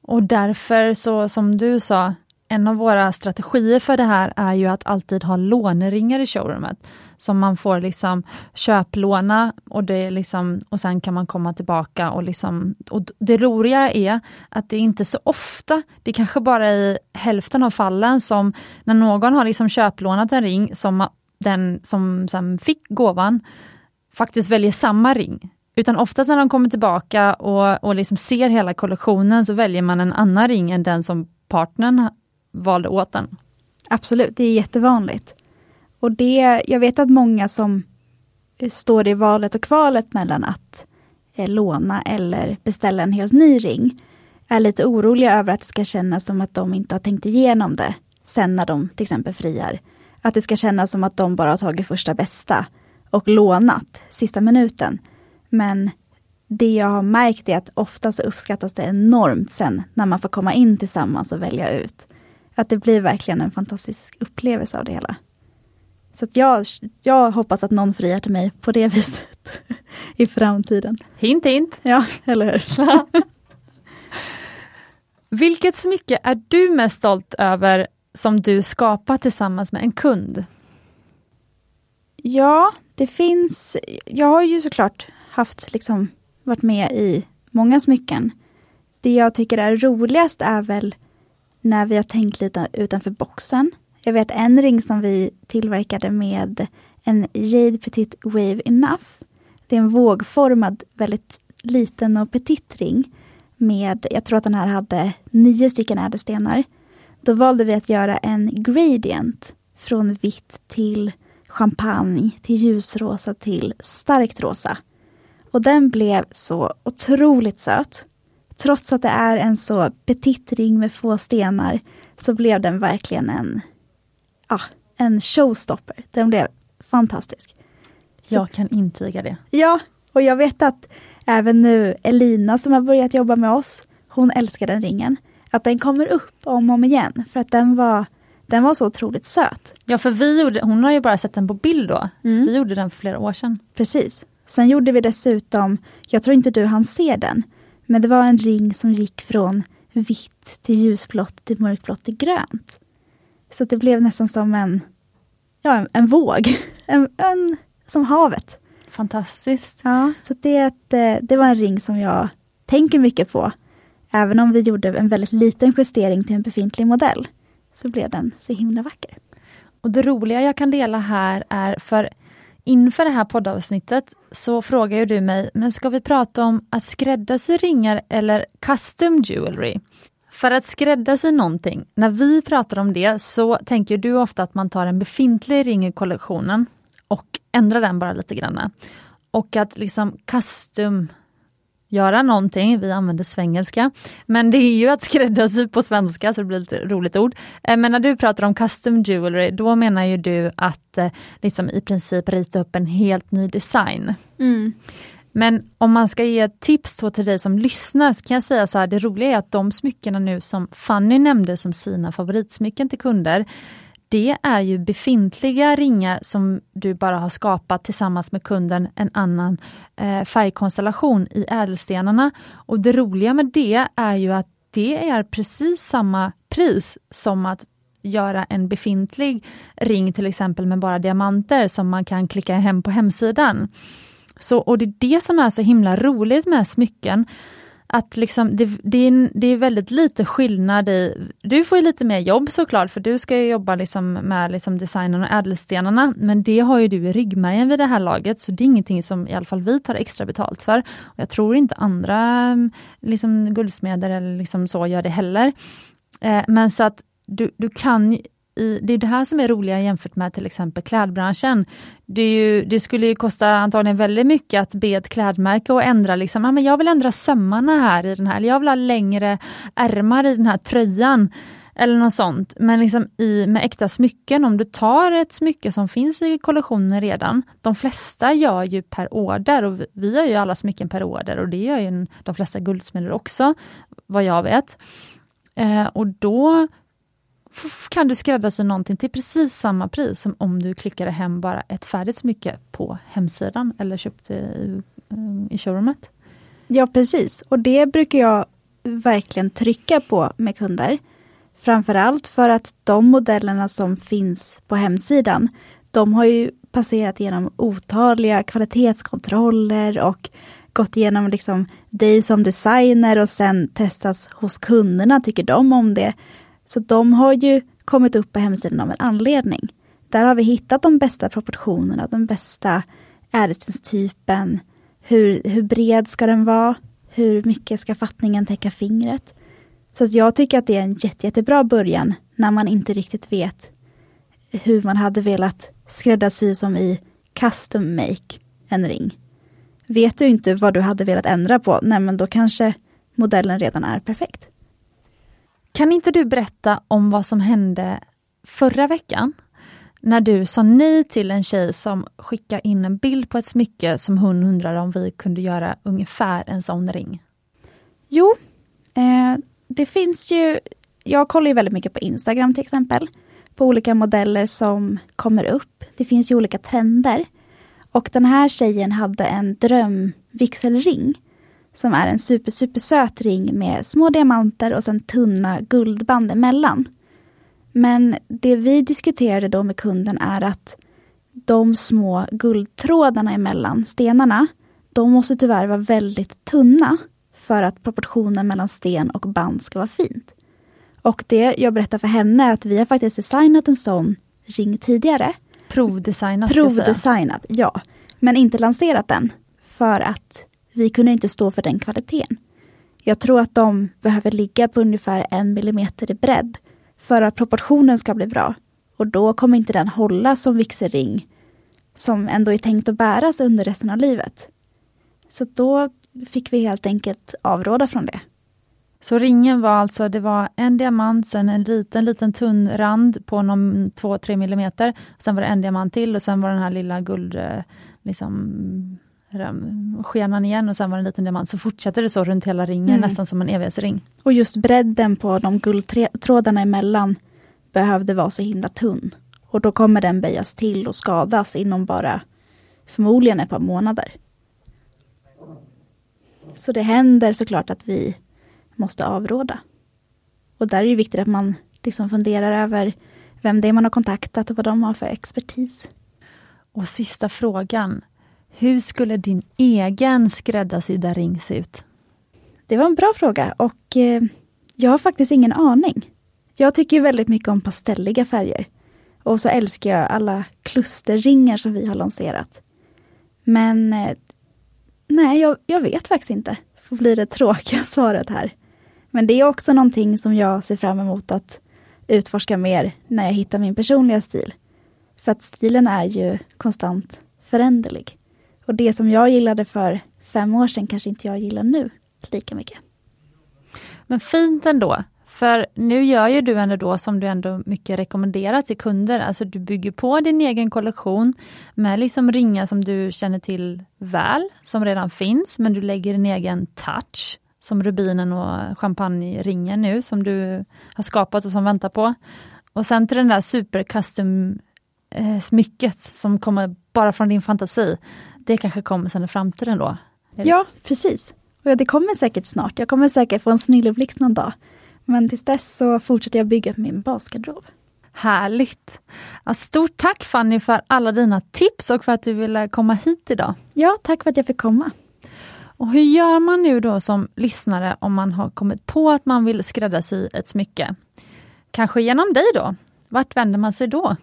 Och därför så som du sa, en av våra strategier för det här är ju att alltid ha låneringar i showroomet. Som man får liksom köplåna och, det liksom, och sen kan man komma tillbaka. Och, liksom, och Det roliga är att det är inte så ofta, det är kanske bara i hälften av fallen som när någon har liksom köplånat en ring som den som sen fick gåvan faktiskt väljer samma ring. Utan oftast när de kommer tillbaka och, och liksom ser hela kollektionen så väljer man en annan ring än den som partnern valde åt den. Absolut, det är jättevanligt. Och det, jag vet att många som eh, står i valet och kvalet mellan att eh, låna eller beställa en helt ny ring, är lite oroliga över att det ska kännas som att de inte har tänkt igenom det sen när de till exempel friar. Att det ska kännas som att de bara har tagit första bästa och lånat sista minuten. Men det jag har märkt är att ofta så uppskattas det enormt sen när man får komma in tillsammans och välja ut. Att det blir verkligen en fantastisk upplevelse av det hela. Så jag, jag hoppas att någon friar till mig på det viset i framtiden. Hint hint! Ja, eller hur? Vilket smycke är du mest stolt över som du skapat tillsammans med en kund? Ja, det finns. Jag har ju såklart haft liksom varit med i många smycken. Det jag tycker är roligast är väl när vi har tänkt lite utanför boxen. Jag vet en ring som vi tillverkade med en Jade Petit Wave Enough. Det är en vågformad, väldigt liten och petit ring med, jag tror att den här hade nio stycken ädelstenar. Då valde vi att göra en gradient från vitt till champagne, till ljusrosa, till starkt rosa. Och den blev så otroligt söt. Trots att det är en så petit ring med få stenar så blev den verkligen en, ja, en showstopper. Den blev fantastisk. Jag kan intyga det. Ja, och jag vet att även nu Elina som har börjat jobba med oss, hon älskar den ringen. Att den kommer upp om och om igen för att den var, den var så otroligt söt. Ja, för vi gjorde, hon har ju bara sett den på bild då. Mm. Vi gjorde den för flera år sedan. Precis. Sen gjorde vi dessutom, jag tror inte du hann se den, men det var en ring som gick från vitt till ljusblått till mörkblått till grönt. Så det blev nästan som en, ja, en, en våg, en, en, som havet. Fantastiskt. Ja, så det, eh, det var en ring som jag tänker mycket på. Även om vi gjorde en väldigt liten justering till en befintlig modell, så blev den så himla vacker. Och Det roliga jag kan dela här är, för inför det här poddavsnittet så frågar ju du mig, men ska vi prata om att skräddarsy ringar eller custom jewelry? För att skräddarsy någonting, när vi pratar om det så tänker du ofta att man tar en befintlig ring i kollektionen och ändrar den bara lite grann. Och att liksom custom göra någonting, vi använder svengelska, men det är ju att skräddarsy på svenska så det blir lite roligt ord. Eh, men när du pratar om custom jewelry, då menar ju du att eh, liksom i princip rita upp en helt ny design. Mm. Men om man ska ge tips till dig som lyssnar så kan jag säga så här, det roliga är att de smyckena nu som Fanny nämnde som sina favoritsmycken till kunder, det är ju befintliga ringar som du bara har skapat tillsammans med kunden en annan eh, färgkonstellation i ädelstenarna. Och det roliga med det är ju att det är precis samma pris som att göra en befintlig ring till exempel med bara diamanter som man kan klicka hem på hemsidan. Så, och det är det som är så himla roligt med smycken, att liksom, det, det, är, det är väldigt lite skillnad i... Du får ju lite mer jobb såklart, för du ska jobba liksom med liksom designen och ädelstenarna, men det har ju du i ryggmärgen vid det här laget, så det är ingenting som i alla fall vi tar extra betalt för. Och jag tror inte andra mm, liksom, guldsmeder eller liksom så gör det heller. Eh, men så att du, du kan i, det är det här som är roliga jämfört med till exempel klädbranschen. Det, ju, det skulle kosta antagligen väldigt mycket att be ett klädmärke att ändra, liksom, ah, men jag vill ändra sömmarna här i den här, eller jag vill ha längre ärmar i den här tröjan. Eller något sånt. Men liksom i, med äkta smycken, om du tar ett smycke som finns i kollektionen redan, de flesta gör ju per order och vi, vi gör ju alla smycken per order och det gör ju de flesta guldsmeder också, vad jag vet. Eh, och då kan du skräddarsy någonting till precis samma pris som om du klickade hem bara ett färdigt smycke på hemsidan eller köpte i, eh, i showroomet. Ja precis, och det brukar jag verkligen trycka på med kunder. Framförallt för att de modellerna som finns på hemsidan, de har ju passerat genom otaliga kvalitetskontroller och gått igenom liksom dig som designer och sen testats hos kunderna, tycker de om det? Så de har ju kommit upp på hemsidan av en anledning. Där har vi hittat de bästa proportionerna, den bästa ädelstenstypen. Hur, hur bred ska den vara? Hur mycket ska fattningen täcka fingret? Så jag tycker att det är en jätte, jättebra början när man inte riktigt vet hur man hade velat skräddarsy som i custom make en ring. Vet du inte vad du hade velat ändra på, nej men då kanske modellen redan är perfekt. Kan inte du berätta om vad som hände förra veckan? När du sa nej till en tjej som skickade in en bild på ett smycke som hon undrade om vi kunde göra ungefär en sån ring. Jo, eh, det finns ju... Jag kollar ju väldigt mycket på Instagram till exempel. På olika modeller som kommer upp. Det finns ju olika trender. Och den här tjejen hade en drömvigselring som är en super, super söt ring med små diamanter och sen tunna guldband emellan. Men det vi diskuterade då med kunden är att de små guldtrådarna emellan stenarna, de måste tyvärr vara väldigt tunna för att proportionen mellan sten och band ska vara fint. Och det jag berättar för henne är att vi har faktiskt designat en sån ring tidigare. Provdesignat? Provdesignat, ja. Men inte lanserat den. För att vi kunde inte stå för den kvaliteten. Jag tror att de behöver ligga på ungefär en millimeter i bredd för att proportionen ska bli bra. Och då kommer inte den hålla som vigselring som ändå är tänkt att bäras under resten av livet. Så då fick vi helt enkelt avråda från det. Så ringen var alltså, det var en diamant, sen en liten, liten tunn rand på någon 2-3 millimeter. Sen var det en diamant till och sen var den här lilla guld, eh, liksom, skenan igen och sen var det en liten diamant. Så fortsatte det så runt hela ringen, mm. nästan som en evighetsring. Och just bredden på de guldtrådarna emellan behövde vara så himla tunn. Och då kommer den böjas till och skadas inom bara förmodligen ett par månader. Så det händer såklart att vi måste avråda. Och där är det viktigt att man liksom funderar över vem det är man har kontaktat och vad de har för expertis. Och sista frågan. Hur skulle din egen skräddarsydda ring se ut? Det var en bra fråga och eh, jag har faktiskt ingen aning. Jag tycker väldigt mycket om pastelliga färger. Och så älskar jag alla klusterringar som vi har lanserat. Men eh, nej, jag, jag vet faktiskt inte. Får bli det tråkiga svaret här. Men det är också någonting som jag ser fram emot att utforska mer när jag hittar min personliga stil. För att stilen är ju konstant föränderlig. Och det som jag gillade för fem år sedan kanske inte jag gillar nu lika mycket. Men fint ändå, för nu gör ju du ändå då som du ändå mycket rekommenderar till kunder, alltså du bygger på din egen kollektion med liksom ringar som du känner till väl, som redan finns, men du lägger din egen touch, som rubinen och champagneringen nu, som du har skapat och som väntar på. Och sen till den där super custom eh, smycket som kommer bara från din fantasi. Det kanske kommer sen i framtiden då? Ja, precis. Och det kommer säkert snart. Jag kommer säkert få en snilleblixt någon dag. Men tills dess så fortsätter jag bygga min basgarderob. Härligt! Ja, stort tack Fanny för alla dina tips och för att du ville komma hit idag. Ja, tack för att jag fick komma. Och hur gör man nu då som lyssnare om man har kommit på att man vill skräddarsy ett smycke? Kanske genom dig då? Vart vänder man sig då?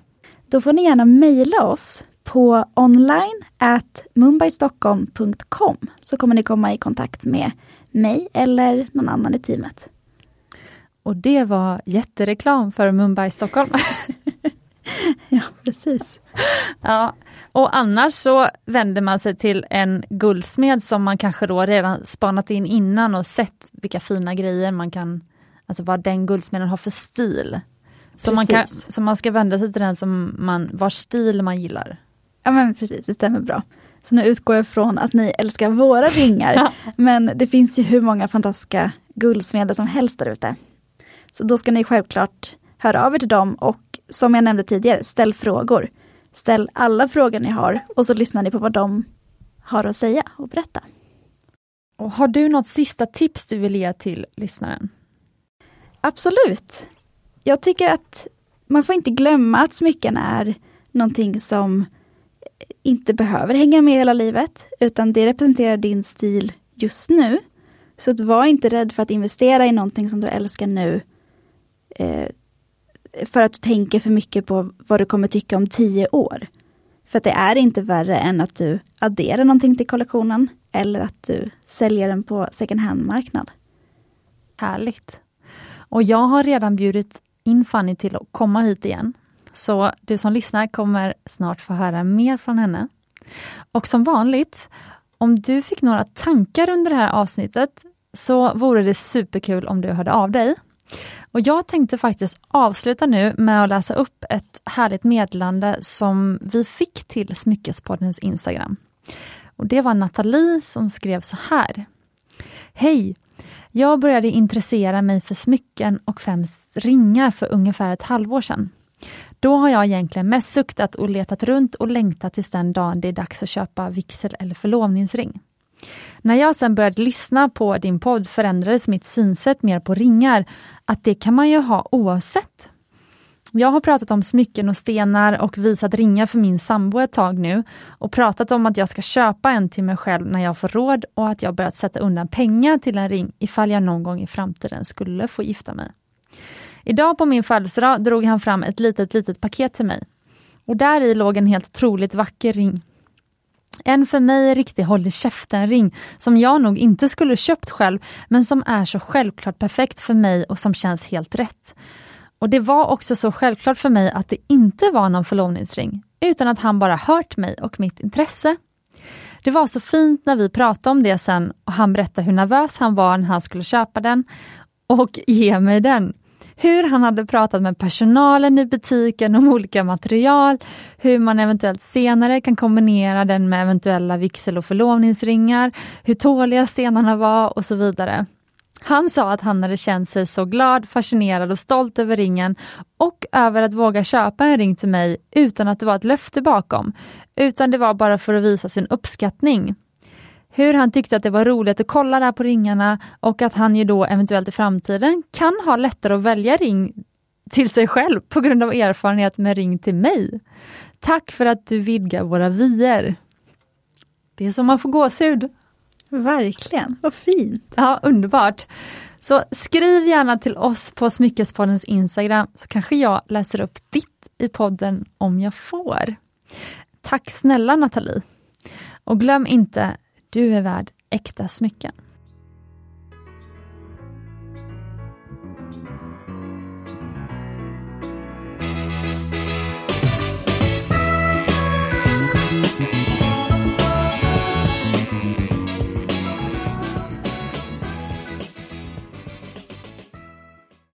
Då får ni gärna mejla oss på online at mumbaistockholm.com så kommer ni komma i kontakt med mig eller någon annan i teamet. Och det var jättereklam för Mumbai Stockholm. ja, precis. Ja, och annars så vänder man sig till en guldsmed som man kanske då redan spanat in innan och sett vilka fina grejer man kan, alltså vad den guldsmeden har för stil. Så man, kan, så man ska vända sig till den som man, vars stil man gillar. Ja men precis, det stämmer bra. Så nu utgår jag från att ni älskar våra ringar. Ja. Men det finns ju hur många fantastiska guldsmeder som helst där ute. Så då ska ni självklart höra av er till dem och som jag nämnde tidigare, ställ frågor. Ställ alla frågor ni har och så lyssnar ni på vad de har att säga och berätta. Och har du något sista tips du vill ge till lyssnaren? Absolut. Jag tycker att man får inte glömma att smycken är någonting som inte behöver hänga med hela livet, utan det representerar din stil just nu. Så att var inte rädd för att investera i någonting som du älskar nu eh, för att du tänker för mycket på vad du kommer tycka om tio år. För det är inte värre än att du adderar någonting till kollektionen eller att du säljer den på second hand-marknad. Härligt! Och jag har redan bjudit in Fanny till att komma hit igen. Så du som lyssnar kommer snart få höra mer från henne. Och som vanligt, om du fick några tankar under det här avsnittet så vore det superkul om du hörde av dig. Och jag tänkte faktiskt avsluta nu med att läsa upp ett härligt meddelande som vi fick till Smyckespoddens Instagram. Och Det var Nathalie som skrev så här. Hej! Jag började intressera mig för smycken och främst ringar för ungefär ett halvår sedan. Då har jag egentligen mest suktat och letat runt och längtat tills den dagen det är dags att köpa vigsel eller förlovningsring. När jag sen började lyssna på din podd förändrades mitt synsätt mer på ringar, att det kan man ju ha oavsett. Jag har pratat om smycken och stenar och visat ringar för min sambo ett tag nu och pratat om att jag ska köpa en till mig själv när jag får råd och att jag börjat sätta undan pengar till en ring ifall jag någon gång i framtiden skulle få gifta mig. Idag på min födelsedag drog han fram ett litet, litet paket till mig. Och där i låg en helt otroligt vacker ring En för mig riktig håll i käften-ring som jag nog inte skulle köpt själv men som är så självklart perfekt för mig och som känns helt rätt. Och det var också så självklart för mig att det inte var någon förlovningsring utan att han bara hört mig och mitt intresse. Det var så fint när vi pratade om det sen och han berättade hur nervös han var när han skulle köpa den och ge mig den. Hur han hade pratat med personalen i butiken om olika material, hur man eventuellt senare kan kombinera den med eventuella vigsel och förlovningsringar, hur tåliga stenarna var och så vidare. Han sa att han hade känt sig så glad, fascinerad och stolt över ringen och över att våga köpa en ring till mig utan att det var ett löfte bakom, utan det var bara för att visa sin uppskattning. Hur han tyckte att det var roligt att kolla där på ringarna och att han ju då eventuellt i framtiden kan ha lättare att välja ring till sig själv på grund av erfarenhet med ring till mig. Tack för att du vidgar våra vyer. Det är som man får gåshud. Verkligen, vad fint! Ja, underbart! Så skriv gärna till oss på Smyckespoddens Instagram så kanske jag läser upp ditt i podden om jag får. Tack snälla Nathalie! Och glöm inte, du är värd äkta smycken.